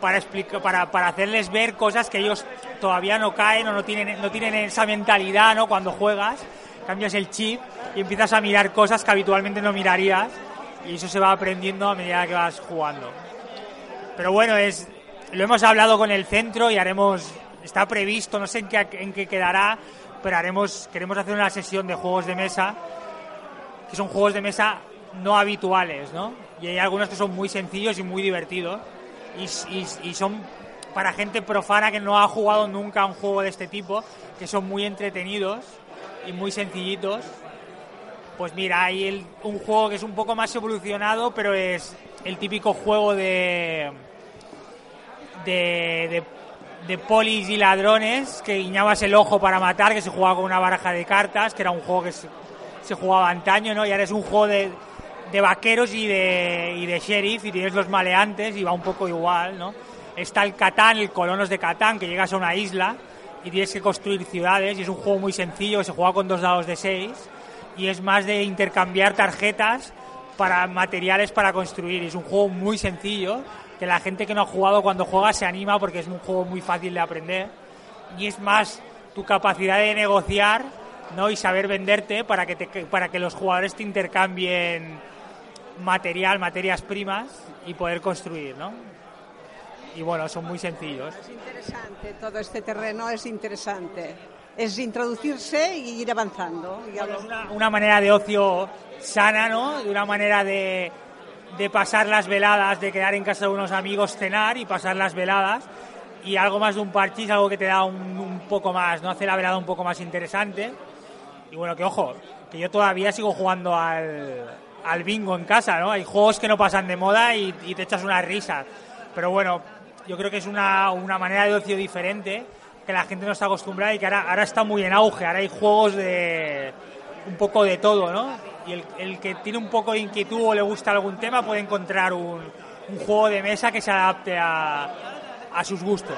Speaker 6: para, explicar, para, para hacerles ver cosas que ellos todavía no caen o no tienen, no tienen esa mentalidad ¿no? cuando juegas. Cambias el chip y empiezas a mirar cosas que habitualmente no mirarías y eso se va aprendiendo a medida que vas jugando. Pero bueno, es lo hemos hablado con el centro y haremos, está previsto, no sé en qué, en qué quedará, pero haremos, queremos hacer una sesión de juegos de mesa, que son juegos de mesa no habituales, ¿no? Y hay algunos que son muy sencillos y muy divertidos y, y- son para gente profana que no ha jugado nunca un juego de este tipo, que son muy entretenidos y muy sencillitos. Pues mira, hay el- un juego que es un poco más evolucionado, pero es el típico juego de de, de, de polis y ladrones que guiñabas el ojo para matar, que se jugaba con una baraja de cartas, que era un juego que se, se jugaba antaño, ¿no? Y ahora es un juego de, de vaqueros y de, y de sheriff, y tienes los maleantes, y va un poco igual, ¿no? Está el Catán, el Colonos de Catán, que llegas a una isla y tienes que construir ciudades, y es un juego muy sencillo, se juega con dos dados de seis, y es más de intercambiar tarjetas para materiales para construir. Es un juego muy sencillo, que la gente que no ha jugado cuando juega se anima porque es un juego muy fácil de aprender. Y es más tu capacidad de negociar ¿no? y saber venderte para que, te- para que los jugadores te intercambien material, materias primas y poder construir. ¿no? Y bueno, son muy sencillos.
Speaker 8: Es interesante, todo este terreno es interesante. Es introducirse y ir avanzando. Ya
Speaker 6: Bueno, es una, una manera de ocio sana, ¿no? De una manera de, de pasar las veladas, de quedar en casa de unos amigos, cenar y pasar las veladas. Y algo más de un parchís, algo que te da un, un poco más, ¿no? Hace la velada un poco más interesante. Y bueno, que ojo, que yo todavía sigo jugando al, al bingo en casa, ¿no? Hay juegos que no pasan de moda y, y te echas unas risas. Pero bueno, yo creo que es una, una manera de ocio diferente que la gente no está acostumbrada y que ahora, ahora está muy en auge. Ahora hay juegos de un poco de todo, ¿no? Y el, el que tiene un poco de inquietud o le gusta algún tema puede encontrar un, juego de mesa que se adapte a, a sus gustos.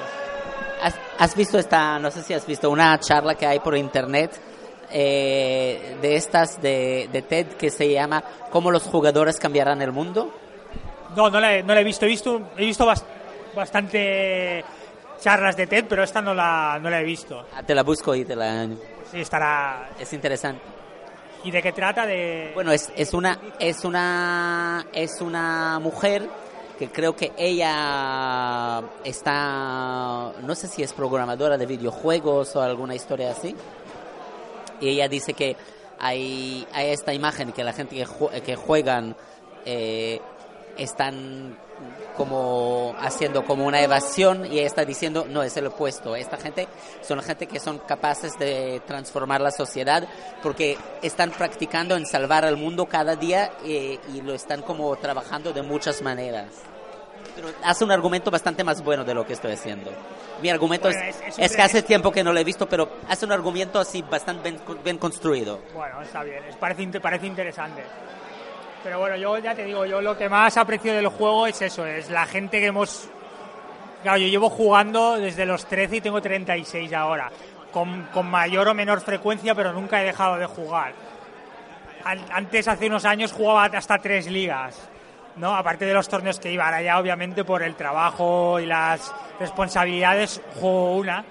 Speaker 1: ¿Has, has visto esta, no sé si has visto una charla que hay por internet eh, de estas de, de TED que se llama ¿Cómo los jugadores cambiarán el mundo?
Speaker 6: No, no la he, no la he visto. He visto, he visto bas- bastante charlas de TED, pero esta no la, no la he visto.
Speaker 1: Ah, Te la busco y te la...
Speaker 6: Sí, estará...
Speaker 1: Es interesante.
Speaker 6: ¿Y de qué trata? De...
Speaker 1: Bueno, es, es una es una es una mujer que creo que ella está no sé si es programadora de videojuegos o alguna historia así. Y ella dice que hay, esta imagen que la gente que, jue- que juegan eh, están como haciendo como una evasión y ella está diciendo no es el opuesto. Esta gente son gente que son capaces de transformar la sociedad porque están practicando en salvar al mundo cada día eh, y lo están como trabajando de muchas maneras hace un argumento bastante más bueno de lo que estoy haciendo mi argumento
Speaker 6: Bueno,
Speaker 1: es,
Speaker 6: es- es
Speaker 1: que hace tiempo que no lo he visto pero hace un argumento así bastante bien, bien construido
Speaker 6: Bueno, está bien, es- parece, parece interesante. Pero bueno, yo ya te digo, yo lo que más aprecio del juego es eso, es la gente que hemos... Claro, yo llevo jugando desde los 13 y tengo 36 ahora, con, con mayor o menor frecuencia, pero nunca he dejado de jugar. An- Antes, hace unos años, jugaba hasta tres ligas, ¿no? Aparte de los torneos que iba, ahora ya obviamente por el trabajo y las responsabilidades juego una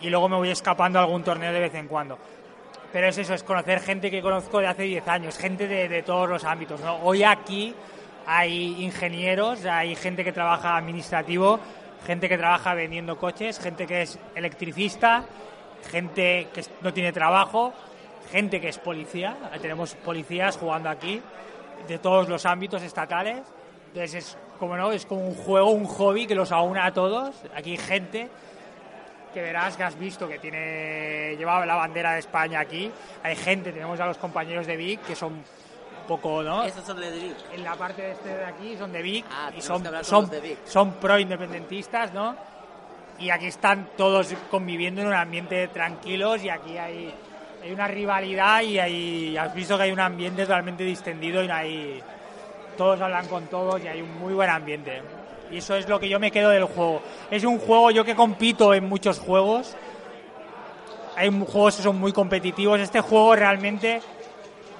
Speaker 6: y luego me voy escapando a algún torneo de vez en cuando. Pero es eso, es conocer gente que conozco de hace 10 años, gente de, de todos los ámbitos. ¿no? Hoy aquí hay ingenieros, hay gente que trabaja administrativo, gente que trabaja vendiendo coches, gente que es electricista, gente que no tiene trabajo, gente que es policía. Tenemos policías jugando aquí de todos los ámbitos estatales. Entonces es como no, es como un juego, un hobby que los aúna a todos. Aquí hay gente que verás que has visto que tiene lleva la bandera de España aquí. Hay gente, tenemos a los compañeros de Vic que son un poco, ¿no?
Speaker 1: esos son de Vic.
Speaker 6: En la parte de este de aquí son de Vic
Speaker 1: Ah,
Speaker 6: y son son,
Speaker 1: los de Vic.
Speaker 6: son pro independentistas, ¿no? y aquí están todos conviviendo en un ambiente tranquilos y aquí hay, hay una rivalidad y hay, has visto que hay un ambiente totalmente distendido y hay, todos hablan con todos y hay un muy buen ambiente. Y eso es lo que yo me quedo del juego. Es un juego, yo que compito en muchos juegos, hay juegos que son muy competitivos. Este juego realmente,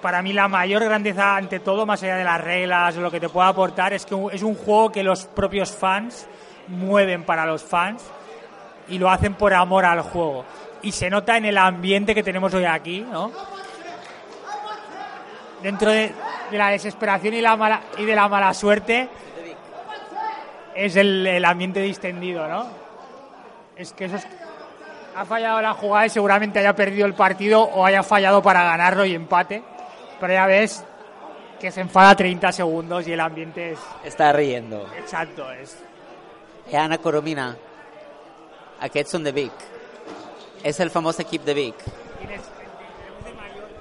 Speaker 6: para mí la mayor grandeza ante todo, más allá de las reglas lo que te pueda aportar, es que es un juego que los propios fans mueven para los fans y lo hacen por amor al juego. Y se nota en el ambiente que tenemos hoy aquí, ¿no? Dentro de, de la desesperación y, la mala, y de la mala suerte, es el, el ambiente distendido, ¿no? Es que eso es, ha fallado la jugada y seguramente haya perdido el partido o haya fallado para ganarlo y empate. Però ya ves que se enfada 30 segundos y el ambiente es...
Speaker 1: Està riendo.
Speaker 6: Exacto, es...
Speaker 1: Eh, Anna Coromina, aquests són de Vic. És el famós equip de Vic.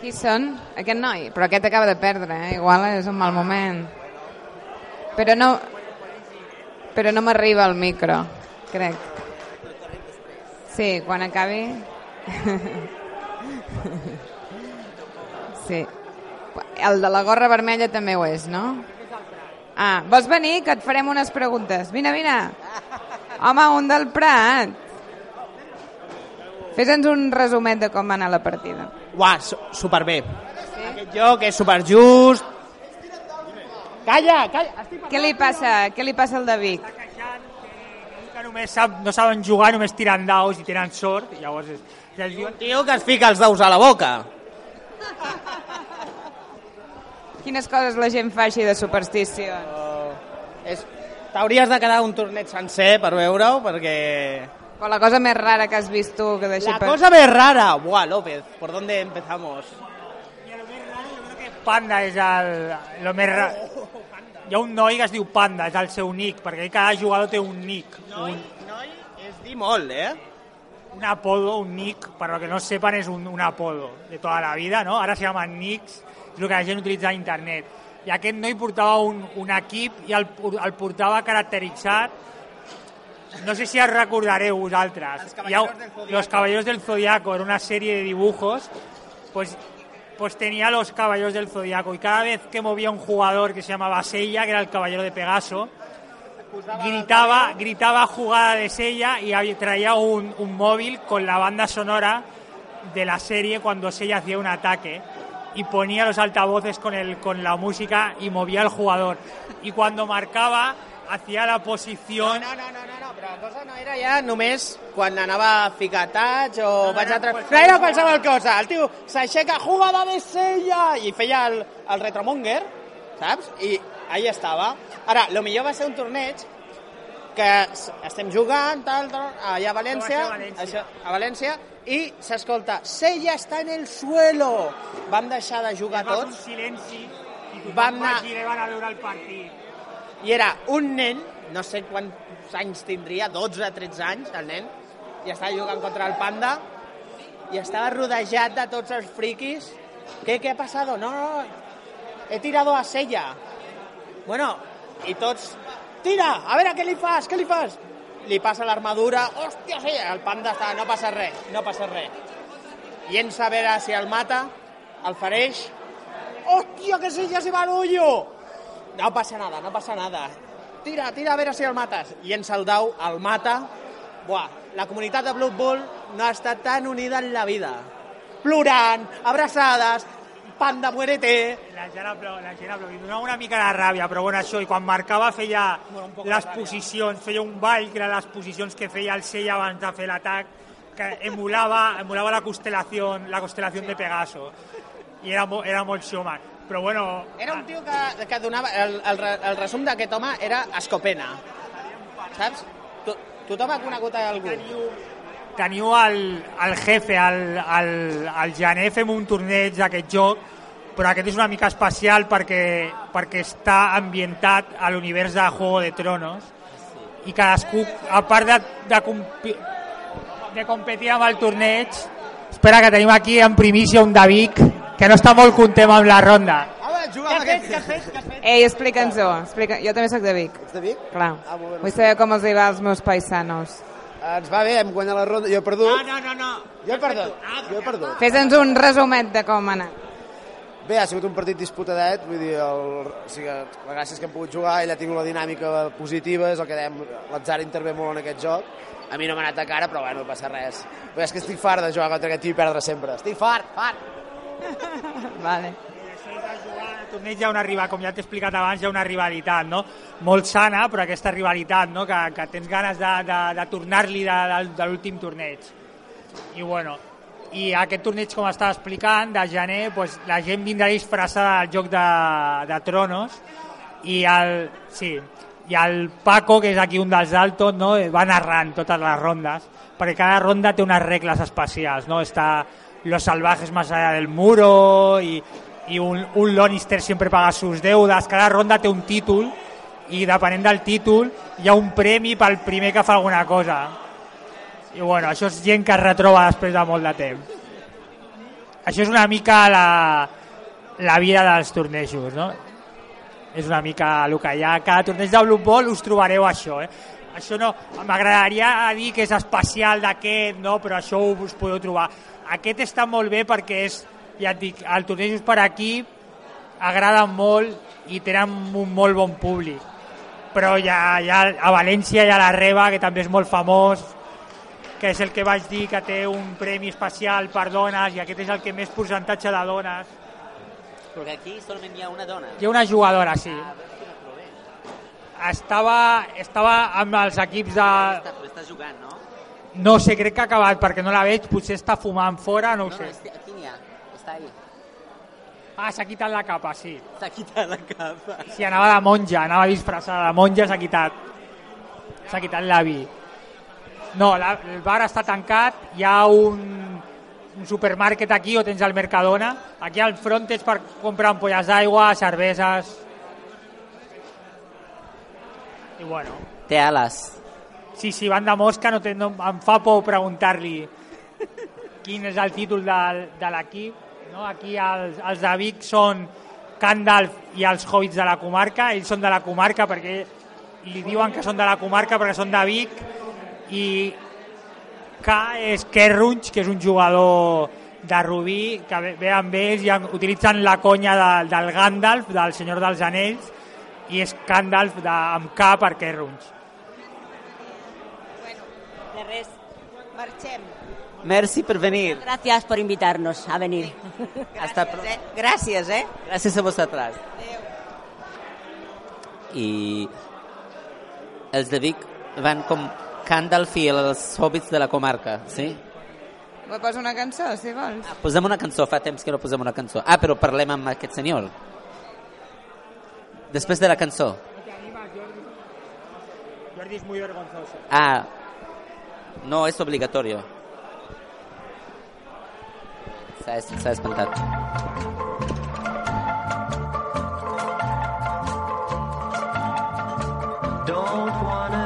Speaker 4: Qui són? Aquest noi? Però aquest acaba de perdre, eh? Igual és un mal moment. Però no... Però no m'arriba el micro, crec. Sí, quan acabi... Sí. El de la gorra vermella també ho és, no? Ah, vols venir? Que et farem unes preguntes. Vine, vine. Home, un del Prat. Fes-nos un resumet de com va anar la partida.
Speaker 9: Uah, su superbé. Sí? Aquest joc és superjust. Calla, calla.
Speaker 4: Què li passa, què li passa al de Vic?
Speaker 6: que només sap, no saben jugar, només tiren daus i tenen sort. I llavors és, és
Speaker 9: un tio que es fica els daus a la boca.
Speaker 4: Quines coses la gent fa així de supersticions?
Speaker 9: Uh, és... T'hauries de quedar un torneig sencer per veure-ho, perquè...
Speaker 4: O la cosa més rara que has vist tu que deixi
Speaker 9: La
Speaker 4: per...
Speaker 9: cosa més rara, buah, López, ¿por dónde empezamos?
Speaker 6: Panda és el, lo més ra... Hi ha un noi que es diu Panda, és el seu nick, perquè cada jugador té un nick.
Speaker 9: Noi,
Speaker 6: un...
Speaker 9: noi és dir molt, eh?
Speaker 6: Un apodo, un nick, para los que no sepan, es un, un apodo de toda la vida, ¿no? Ahora se llaman nicks, és el que la gent utilitza a internet. I aquest noi portava un, un equip i el, el portava caracteritzat no sé si os recordareu vosaltres.
Speaker 9: Els Caballeros del Zodiaco.
Speaker 6: Los Caballeros del Zodiaco era una serie de dibujos, pues, pues tenía los Caballeros del Zodiaco y cada vez que movía un jugador que se llamaba Sella, que era el Caballero de Pegaso, gritaba, gritaba jugada de Sella y traía un, un móvil con la banda sonora de la serie cuando Sella hacía un ataque y ponía los altavoces con, el, con la música y movía al jugador. Y cuando marcaba, hacía la posición...
Speaker 9: No, no, no, no, no, però la cosa no era ja només quan anava a ficar touch o
Speaker 6: No,
Speaker 9: vaig a... Tra... No era qualsevol cosa, el tio s'aixeca, jugada de sella, i feia el, el retromonger, saps? I ahí estava. Ara, lo millor va ser un torneig que estem jugant, tal, tal, allà a València,
Speaker 6: ser a València.
Speaker 9: això, a València i s'escolta, Sella està en el suelo. Vam deixar de jugar
Speaker 6: Va fer un
Speaker 9: tots
Speaker 6: silenci i tothom
Speaker 9: Vam
Speaker 6: va
Speaker 9: anar-
Speaker 6: girar a veure el partit.
Speaker 9: i era un nen, no sé quants anys tindria, 12 13 anys, el nen, i estava jugant contra el Panda, i estava rodejat de tots els friquis. ¿Qué, qué ha pasado? No, no, he tirado a Sella. Bueno, i tots, tira, a veure què li fas, què li fas? Li passa l'armadura, hòstia, Sella, el Panda està, no passa res, no passa res. Llença a veure si el mata, el fereix, hòstia, que Sella se va hoyo! No passa nada, no passa nada. Tira, tira a veure si el mates. I en el dau, el mata. Buah, la comunitat de Blood Bowl no ha estat tan unida en la vida. Plorant, abraçades, panda muérete.
Speaker 6: La gent la gent donava una mica de ràbia, però bueno, això, i quan marcava feia les posicions, feia un ball, que eren les posicions que feia el Sella abans de fer l'atac, que emulava, emulava la constelació, la constelació de Pegaso. I era, mo, era molt showman. Però bueno,
Speaker 9: Era un tio que, que donava... El, el, el resum d'aquest home era escopena. Saps? To, tothom ha conegut algú.
Speaker 6: teniu el, el jefe, el, el, el gener, fem un torneig d'aquest joc, però aquest és una mica especial perquè, perquè està ambientat a l'univers de Juego de Tronos i cadascú, a part de, de, compi, de competir amb el torneig, espera que tenim aquí en primícia un de Vic que no està molt content amb la ronda.
Speaker 9: Què has fet? Què has fet? Què has fet?
Speaker 4: Ei, explica'ns-ho. Explica... Jo també sóc de Vic.
Speaker 10: Ets de Vic?
Speaker 4: Clar.
Speaker 10: Ah, molt bé.
Speaker 4: Vull saber com els hi va als meus paisanos.
Speaker 10: Ens va bé, hem guanyat la ronda, jo he perdut.
Speaker 9: No, no, no, no.
Speaker 10: Jo he perdut, jo he perdut.
Speaker 4: Fes-nos un resumet de com ha anat.
Speaker 10: Bé, ha sigut un partit disputadet, vull dir, el, o sigui, la gràcia és que hem pogut jugar, ell ha tingut la dinàmica positiva, és el que dèiem, l'atzar intervé molt en aquest joc. A mi no m'ha anat de cara, però bueno, no passa res. Però és que estic fart de jugar contra aquest tio i perdre sempre. Estic fart, fart!
Speaker 4: Vale.
Speaker 6: Al torneig hi ha una rival, com ja t'he explicat abans, hi ha una rivalitat, no? Molt sana, però aquesta rivalitat, no? Que, que tens ganes de, de, de tornar-li de, de, de l'últim torneig. I bueno, i aquest torneig, com estava explicant, de gener, pues, la gent vindrà disfressada del joc de, de Tronos i el, sí, i el Paco, que és aquí un dels altos, no? va narrant totes les rondes, perquè cada ronda té unes regles especials, no? Està los salvajes más allá del muro i, i un, un Lannister sempre paga sus deudes, cada ronda té un títol i depenent del títol hi ha un premi pel primer que fa alguna cosa i bueno, això és gent que es retroba després de molt de temps això és una mica la, la vida dels tornejos no? és una mica el que hi ha cada torneig de Ball us trobareu això eh? això no, m'agradaria dir que és especial d'aquest, no? però això us podeu trobar aquest està molt bé perquè és, ja et dic, el torneig per aquí agraden molt i tenen un molt bon públic però ja, ja a València hi ha la Reba que també és molt famós que és el que vaig dir que té un premi especial per dones i aquest és el que més percentatge de dones
Speaker 1: Perquè aquí solament hi ha una dona.
Speaker 6: hi ha una jugadora, sí estava, estava amb els equips de...
Speaker 1: Està, però està jugant, no?
Speaker 6: No sé, crec que ha acabat perquè no la veig, potser està fumant fora, no ho
Speaker 1: No,
Speaker 6: sé.
Speaker 1: no, aquí n'hi ha. Està ahí.
Speaker 6: Ah, s'ha quitat la capa, sí.
Speaker 1: S'ha quitat la capa.
Speaker 6: Sí, anava de monja, anava disfressada de monja, s'ha quitat. S'ha quitat l'avi. No, la, el bar està tancat, hi ha un, un supermàrquet aquí o tens el Mercadona. Aquí al front és per comprar ampolles d'aigua, cerveses... I bueno,
Speaker 1: Té ales.
Speaker 6: Sí, sí, van de mosca, no, no em fa por preguntar-li quin és el títol del, de l'equip. No? Aquí els, els de Vic són Candalf i els Hobbits de la comarca. Ells són de la comarca perquè li diuen que són de la comarca perquè són de Vic i K és Kerrunch, que és un jugador de Rubí, que ve, amb ells i en- utilitzen la conya de, del Gandalf, del Senyor dels Anells, i és Gandalf de, amb K per Kerrunch.
Speaker 2: De res. Marxem.
Speaker 1: Merci per venir.
Speaker 2: Gracias por invitarnos a venir.
Speaker 1: Hasta pro-
Speaker 8: Eh? Gràcies, eh?
Speaker 1: Gràcies a vosaltres. I els de Vic van com Gandalf i els hobbits de la comarca, sí?
Speaker 4: Vull posar una cançó, si vols.
Speaker 1: Posem una cançó, fa temps que no posem una cançó. Ah, però parlem amb aquest senyor. Després de la cançó.
Speaker 6: Jordi és muy vergonzoso.
Speaker 1: Ah, no es obligatorio. Espantat.
Speaker 11: Don't wanna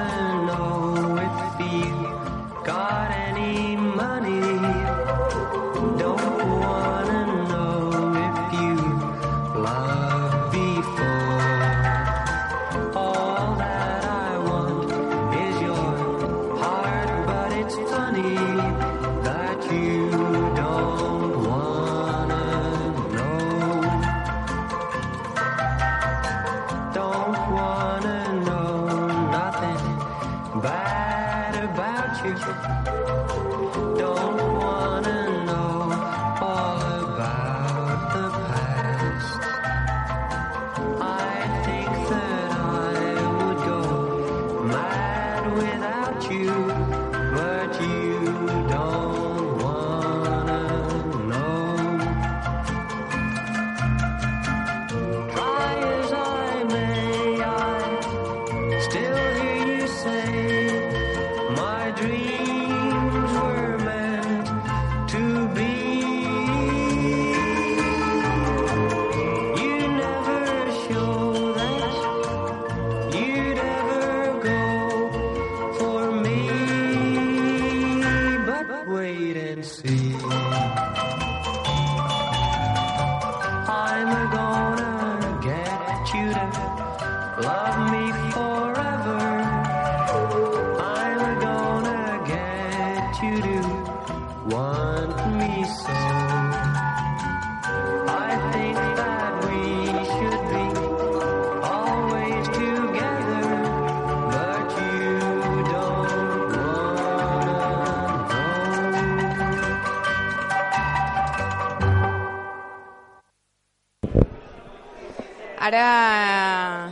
Speaker 4: Ara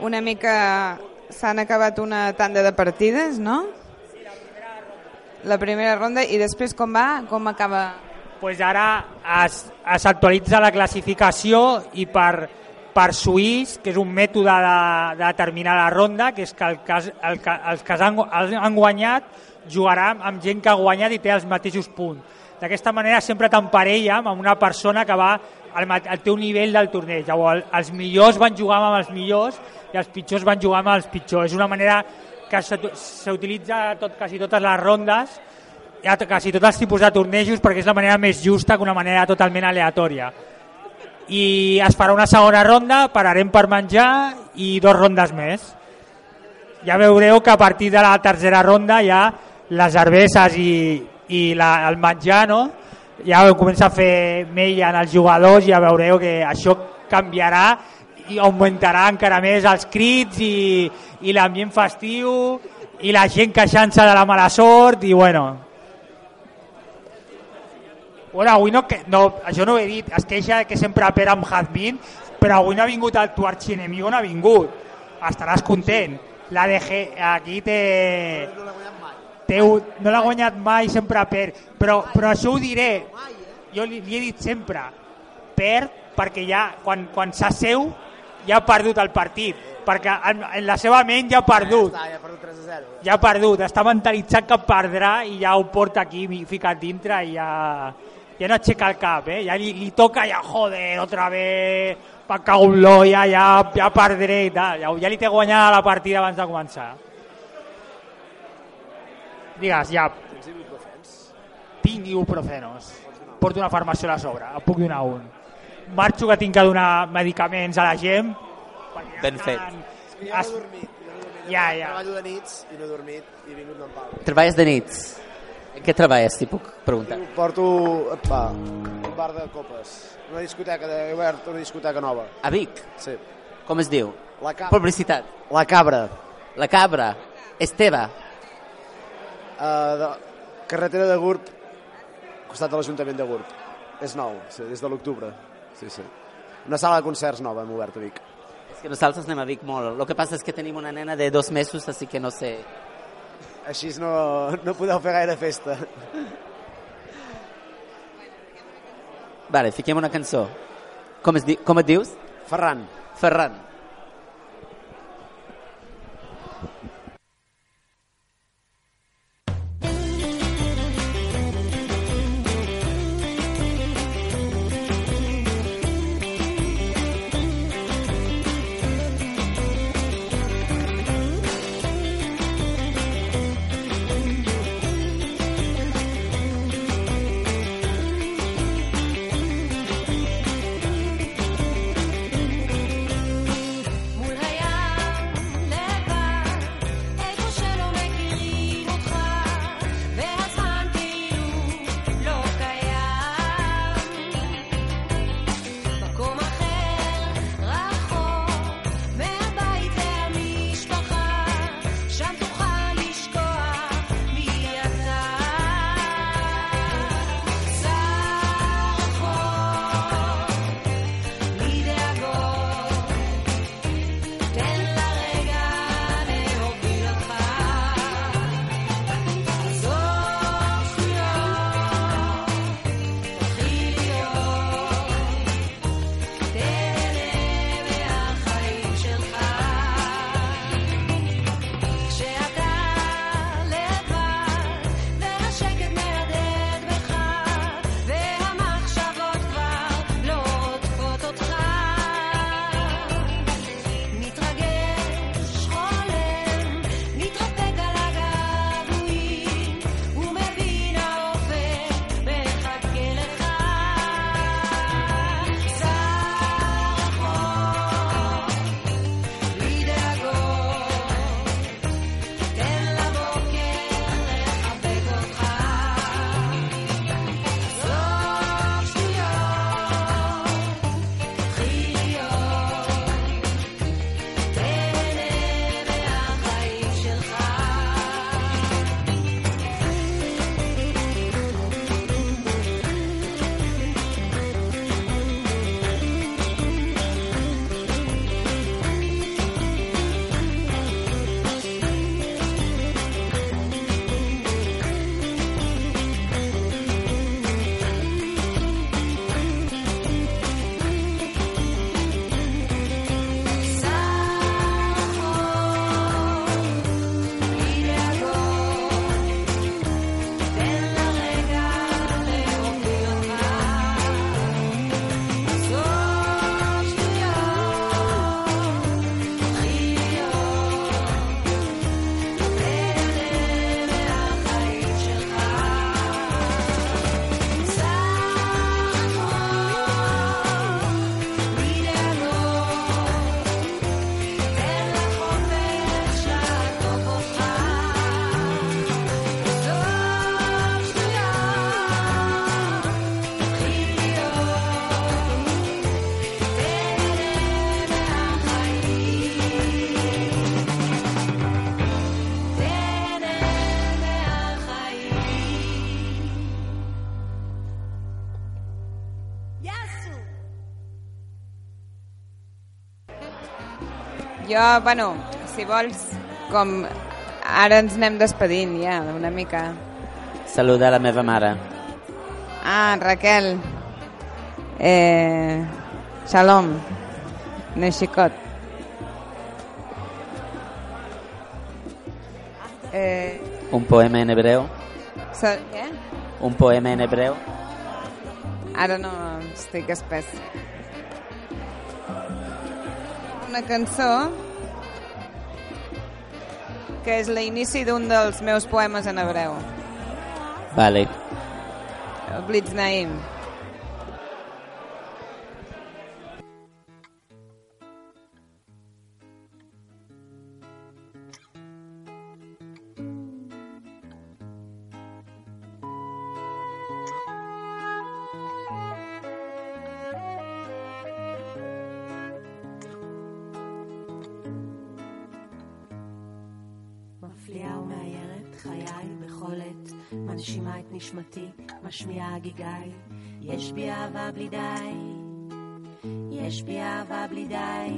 Speaker 4: una mica s'han acabat una tanda de partides, no? La primera ronda i després com va? Com acaba?
Speaker 6: pues ara es, es actualitza la classificació i per, per Suís, que és un mètode de, de determinar la ronda, que és que, el cas, el, els que han, han guanyat jugaran amb gent que ha guanyat i té els mateixos punts. D'aquesta manera sempre t'emparella amb una persona que va ma- al teu nivell del torneig. Llavors, els millors van jugar amb els millors i els pitjors van jugar amb els pitjors. És una manera que s'ut- s'utilitza tot, quasi totes les rondes ha quasi tots els tipus de tornejos perquè és la manera més justa que una manera totalment aleatòria. I es farà una segona ronda, pararem per menjar i dos rondes més. Ja veureu que a partir de la tercera ronda ja les cerveses i, i la, el menjar no? Ja comença a fer mella en els jugadors i ja veureu que això canviarà i augmentarà encara més els crits i, i l'ambient festiu i la gent queixant-se de la mala sort i bueno, Bueno, avui no, no, això no ho he dit, es queixa que sempre pera amb Jazmín, però avui no ha vingut el tu arxienemigo, no ha vingut. Estaràs content. La DG aquí té... té un- no l'ha guanyat mai, sempre perd. Però, però això ho diré, jo li, li he dit sempre, perd perquè ja, quan, quan s'asseu, ja ha perdut el partit, perquè en, en la seva ment ja ha perdut
Speaker 10: Ja està, ja ha perdut 3 a 0.
Speaker 6: ja ha perdut, està mentalitzat que perdrà i ja ho porta aquí ficat dintre i ja, ja no aixeca el cap, eh? ja li, li toca ja, joder, otra vez, pa cauló, ja, ja, ja perdré i tal, ja, ja li té guanyada la partida abans de començar. Digues, ja,
Speaker 10: Tens ibuprofens?
Speaker 6: tinc ibuprofenos, porto una farmàcia a sobre, em puc donar un. Marxo que tinc que donar medicaments a la gent. ja
Speaker 1: Ben
Speaker 6: estan-
Speaker 1: fet.
Speaker 10: És que jo no he dormit. Jo.
Speaker 6: Ja, ja.
Speaker 10: Treballo de nits i no he dormit i he vingut d'en Pau.
Speaker 1: Treballes de nits. En què treballes, si puc preguntar?
Speaker 10: Porto va, un bar de copes. Una discoteca, de, he obert una discoteca nova.
Speaker 1: A Vic?
Speaker 10: Sí.
Speaker 1: Com es diu?
Speaker 10: La, ca
Speaker 1: Publicitat.
Speaker 10: la Cabra.
Speaker 1: La Cabra. Esteve.
Speaker 10: Uh, de, carretera de Gurb, costat de l'Ajuntament de Gurb. És nou, sí, des de l'octubre. Sí, sí. Una sala de concerts nova hem obert a Vic.
Speaker 1: És que nosaltres anem a Vic molt. Lo que passa és que tenim una nena de dos mesos, així que no sé...
Speaker 10: Així no, no podeu fer gaire festa.
Speaker 1: Vale, fiquem una cançó. Com, es di com et dius?
Speaker 10: Ferran.
Speaker 1: Ferran.
Speaker 4: Jo, bueno, si vols, com ara ens anem despedint ja, una mica.
Speaker 1: Saluda la meva mare.
Speaker 4: Ah, Raquel. Eh, shalom. Neixicot. Eh,
Speaker 1: Un poema en hebreu.
Speaker 4: so, què?
Speaker 1: Un poema en hebreu.
Speaker 4: Ara no estic espès. Una cançó que és l'inici d'un dels meus poemes en hebreu.
Speaker 1: Vale.
Speaker 4: Blitz Naim.
Speaker 12: מנשימה את נשמתי, משמיעה הגיגי. יש בי אהבה בלי די, יש בי אהבה בלי די,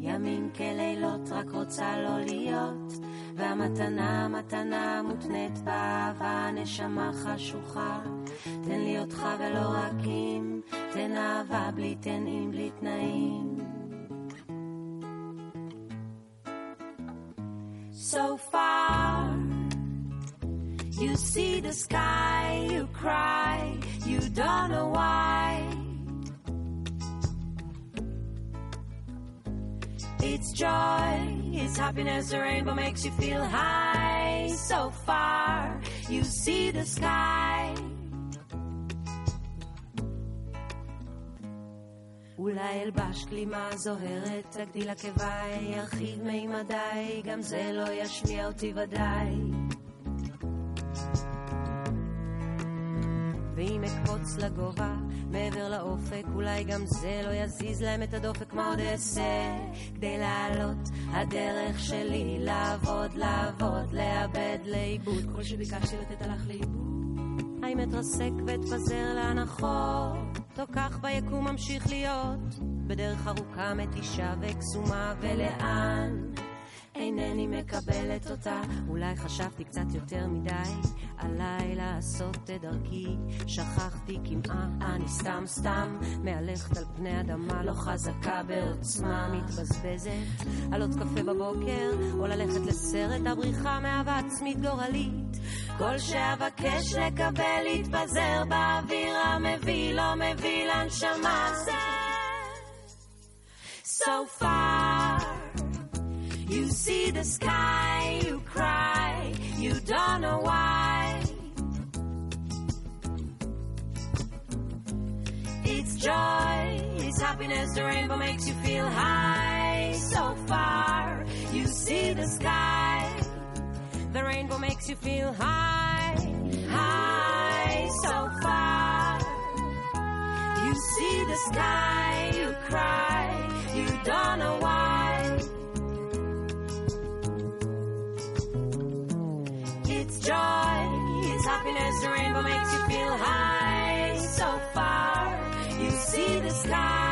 Speaker 12: ימים כלילות רק רוצה לא להיות, והמתנה, מתנה מותנית באהבה, נשמה חשוכה. תן לי אותך ולא רק אם, תן אהבה בלי תנאים, בלי תנאים. Joy, it's happiness, the rainbow makes you feel high. So far, you see the sky. אולי אלבש גלימה זוהרת, תגדיל עקביי, ירחיב מימדיי, גם זה לא ישמיע אותי ודאי. ואם אקפוץ לגובה, מעבר לאופק, אולי גם זה לא יזיז להם את הדופק, מה עוד אעשה? כדי לעלות, הדרך שלי לעבוד, לעבוד, לאבד, לאיבוד. כל שביקשתי לתת הלך לאיבוד. האם אתרסק ואתפזר להנחות, או כך ביקום ממשיך להיות, בדרך ארוכה מתישה וקסומה, ולאן אינני מקבלת אותה. אולי חשבתי קצת יותר מדי, עליי לעשות את דרכי, שכחתי כמעט, אני סתם סתם מהלכת על פני אדמה לא חזקה בעוצמה, מתבזבזת על עוד קפה בבוקר, או ללכת לסרט הבריחה מאהבה עצמית גורלית. כל שאבקש לקבל יתפזר באוויר המביא, לא מביא לנשמה. So far, you see the sky, you cry, you don't know why. Joy, it's happiness, the rainbow makes you feel high. So far, you see the sky. The rainbow makes you feel high, high, so far. You see the sky, you cry, you don't know why. It's joy, it's happiness, the rainbow makes you feel high, the sky.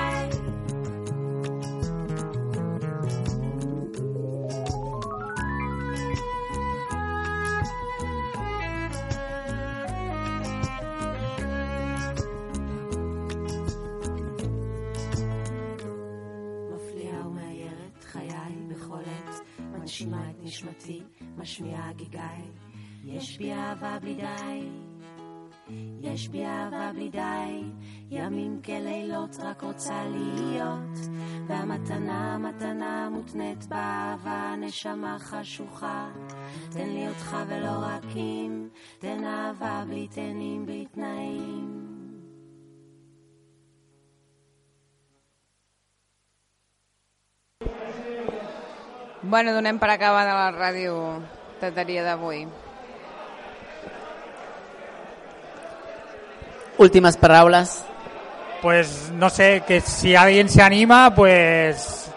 Speaker 12: נשמתי, משמיעה גיגיי, יש בי אהבה בלי די. יש בי אהבה בלי די, ימים כלילות רק רוצה להיות, והמתנה, מתנה מותנית באהבה, נשמה חשוכה. תן לי אותך ולא רק אם, תן אהבה בלי תנים, בלי תנאים.
Speaker 4: Bueno, donem per acabada la ràdio tateria d'avui.
Speaker 1: Últimas palabras.
Speaker 6: Pues no sé, que si alguien se anima, pues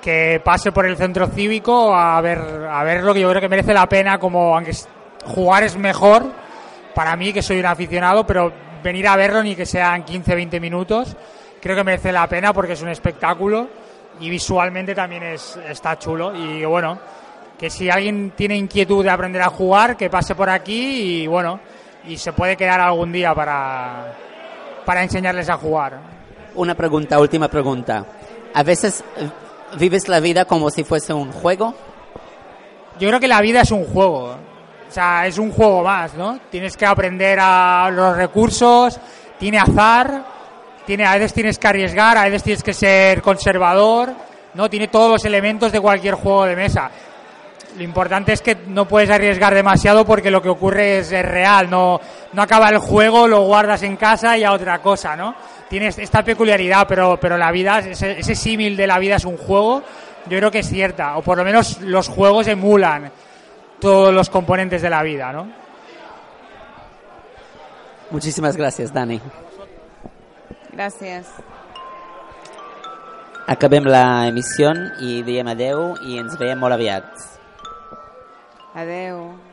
Speaker 6: que pase por el centro cívico a ver, a ver lo que yo creo que merece la pena, como aunque jugar es mejor, para mí que soy un aficionado, pero venir a verlo ni que sean 15, 20 minutos, creo que merece la pena porque es un espectáculo y visualmente también es, está chulo. Y bueno, que si alguien tiene inquietud de aprender a jugar, que pase por aquí y bueno, y se puede quedar algún día para, para enseñarles a jugar.
Speaker 1: Una pregunta, última pregunta. ¿A veces eh, vives la vida como si fuese un juego?
Speaker 6: Yo creo que la vida es un juego. O sea, es un juego más, ¿no? Tienes que aprender a los recursos, tiene azar, tiene, a veces tienes que arriesgar, a veces tienes que ser conservador, ¿no? Tiene todos los elementos de cualquier juego de mesa. Lo importante es que no puedes arriesgar demasiado porque lo que ocurre es, es real, no, no acaba el juego, lo guardas en casa y a otra cosa, ¿no? Tienes esta peculiaridad, pero, pero la vida, ese, ese símil de la vida es un juego, yo creo que es cierta, o por lo menos los juegos emulan todos los componentes de la vida, ¿no?
Speaker 1: Muchísimas gracias, Dani.
Speaker 4: Gràcies.
Speaker 1: Acabem la emissió i diem adeu i ens veiem molt aviat.
Speaker 4: Adeu.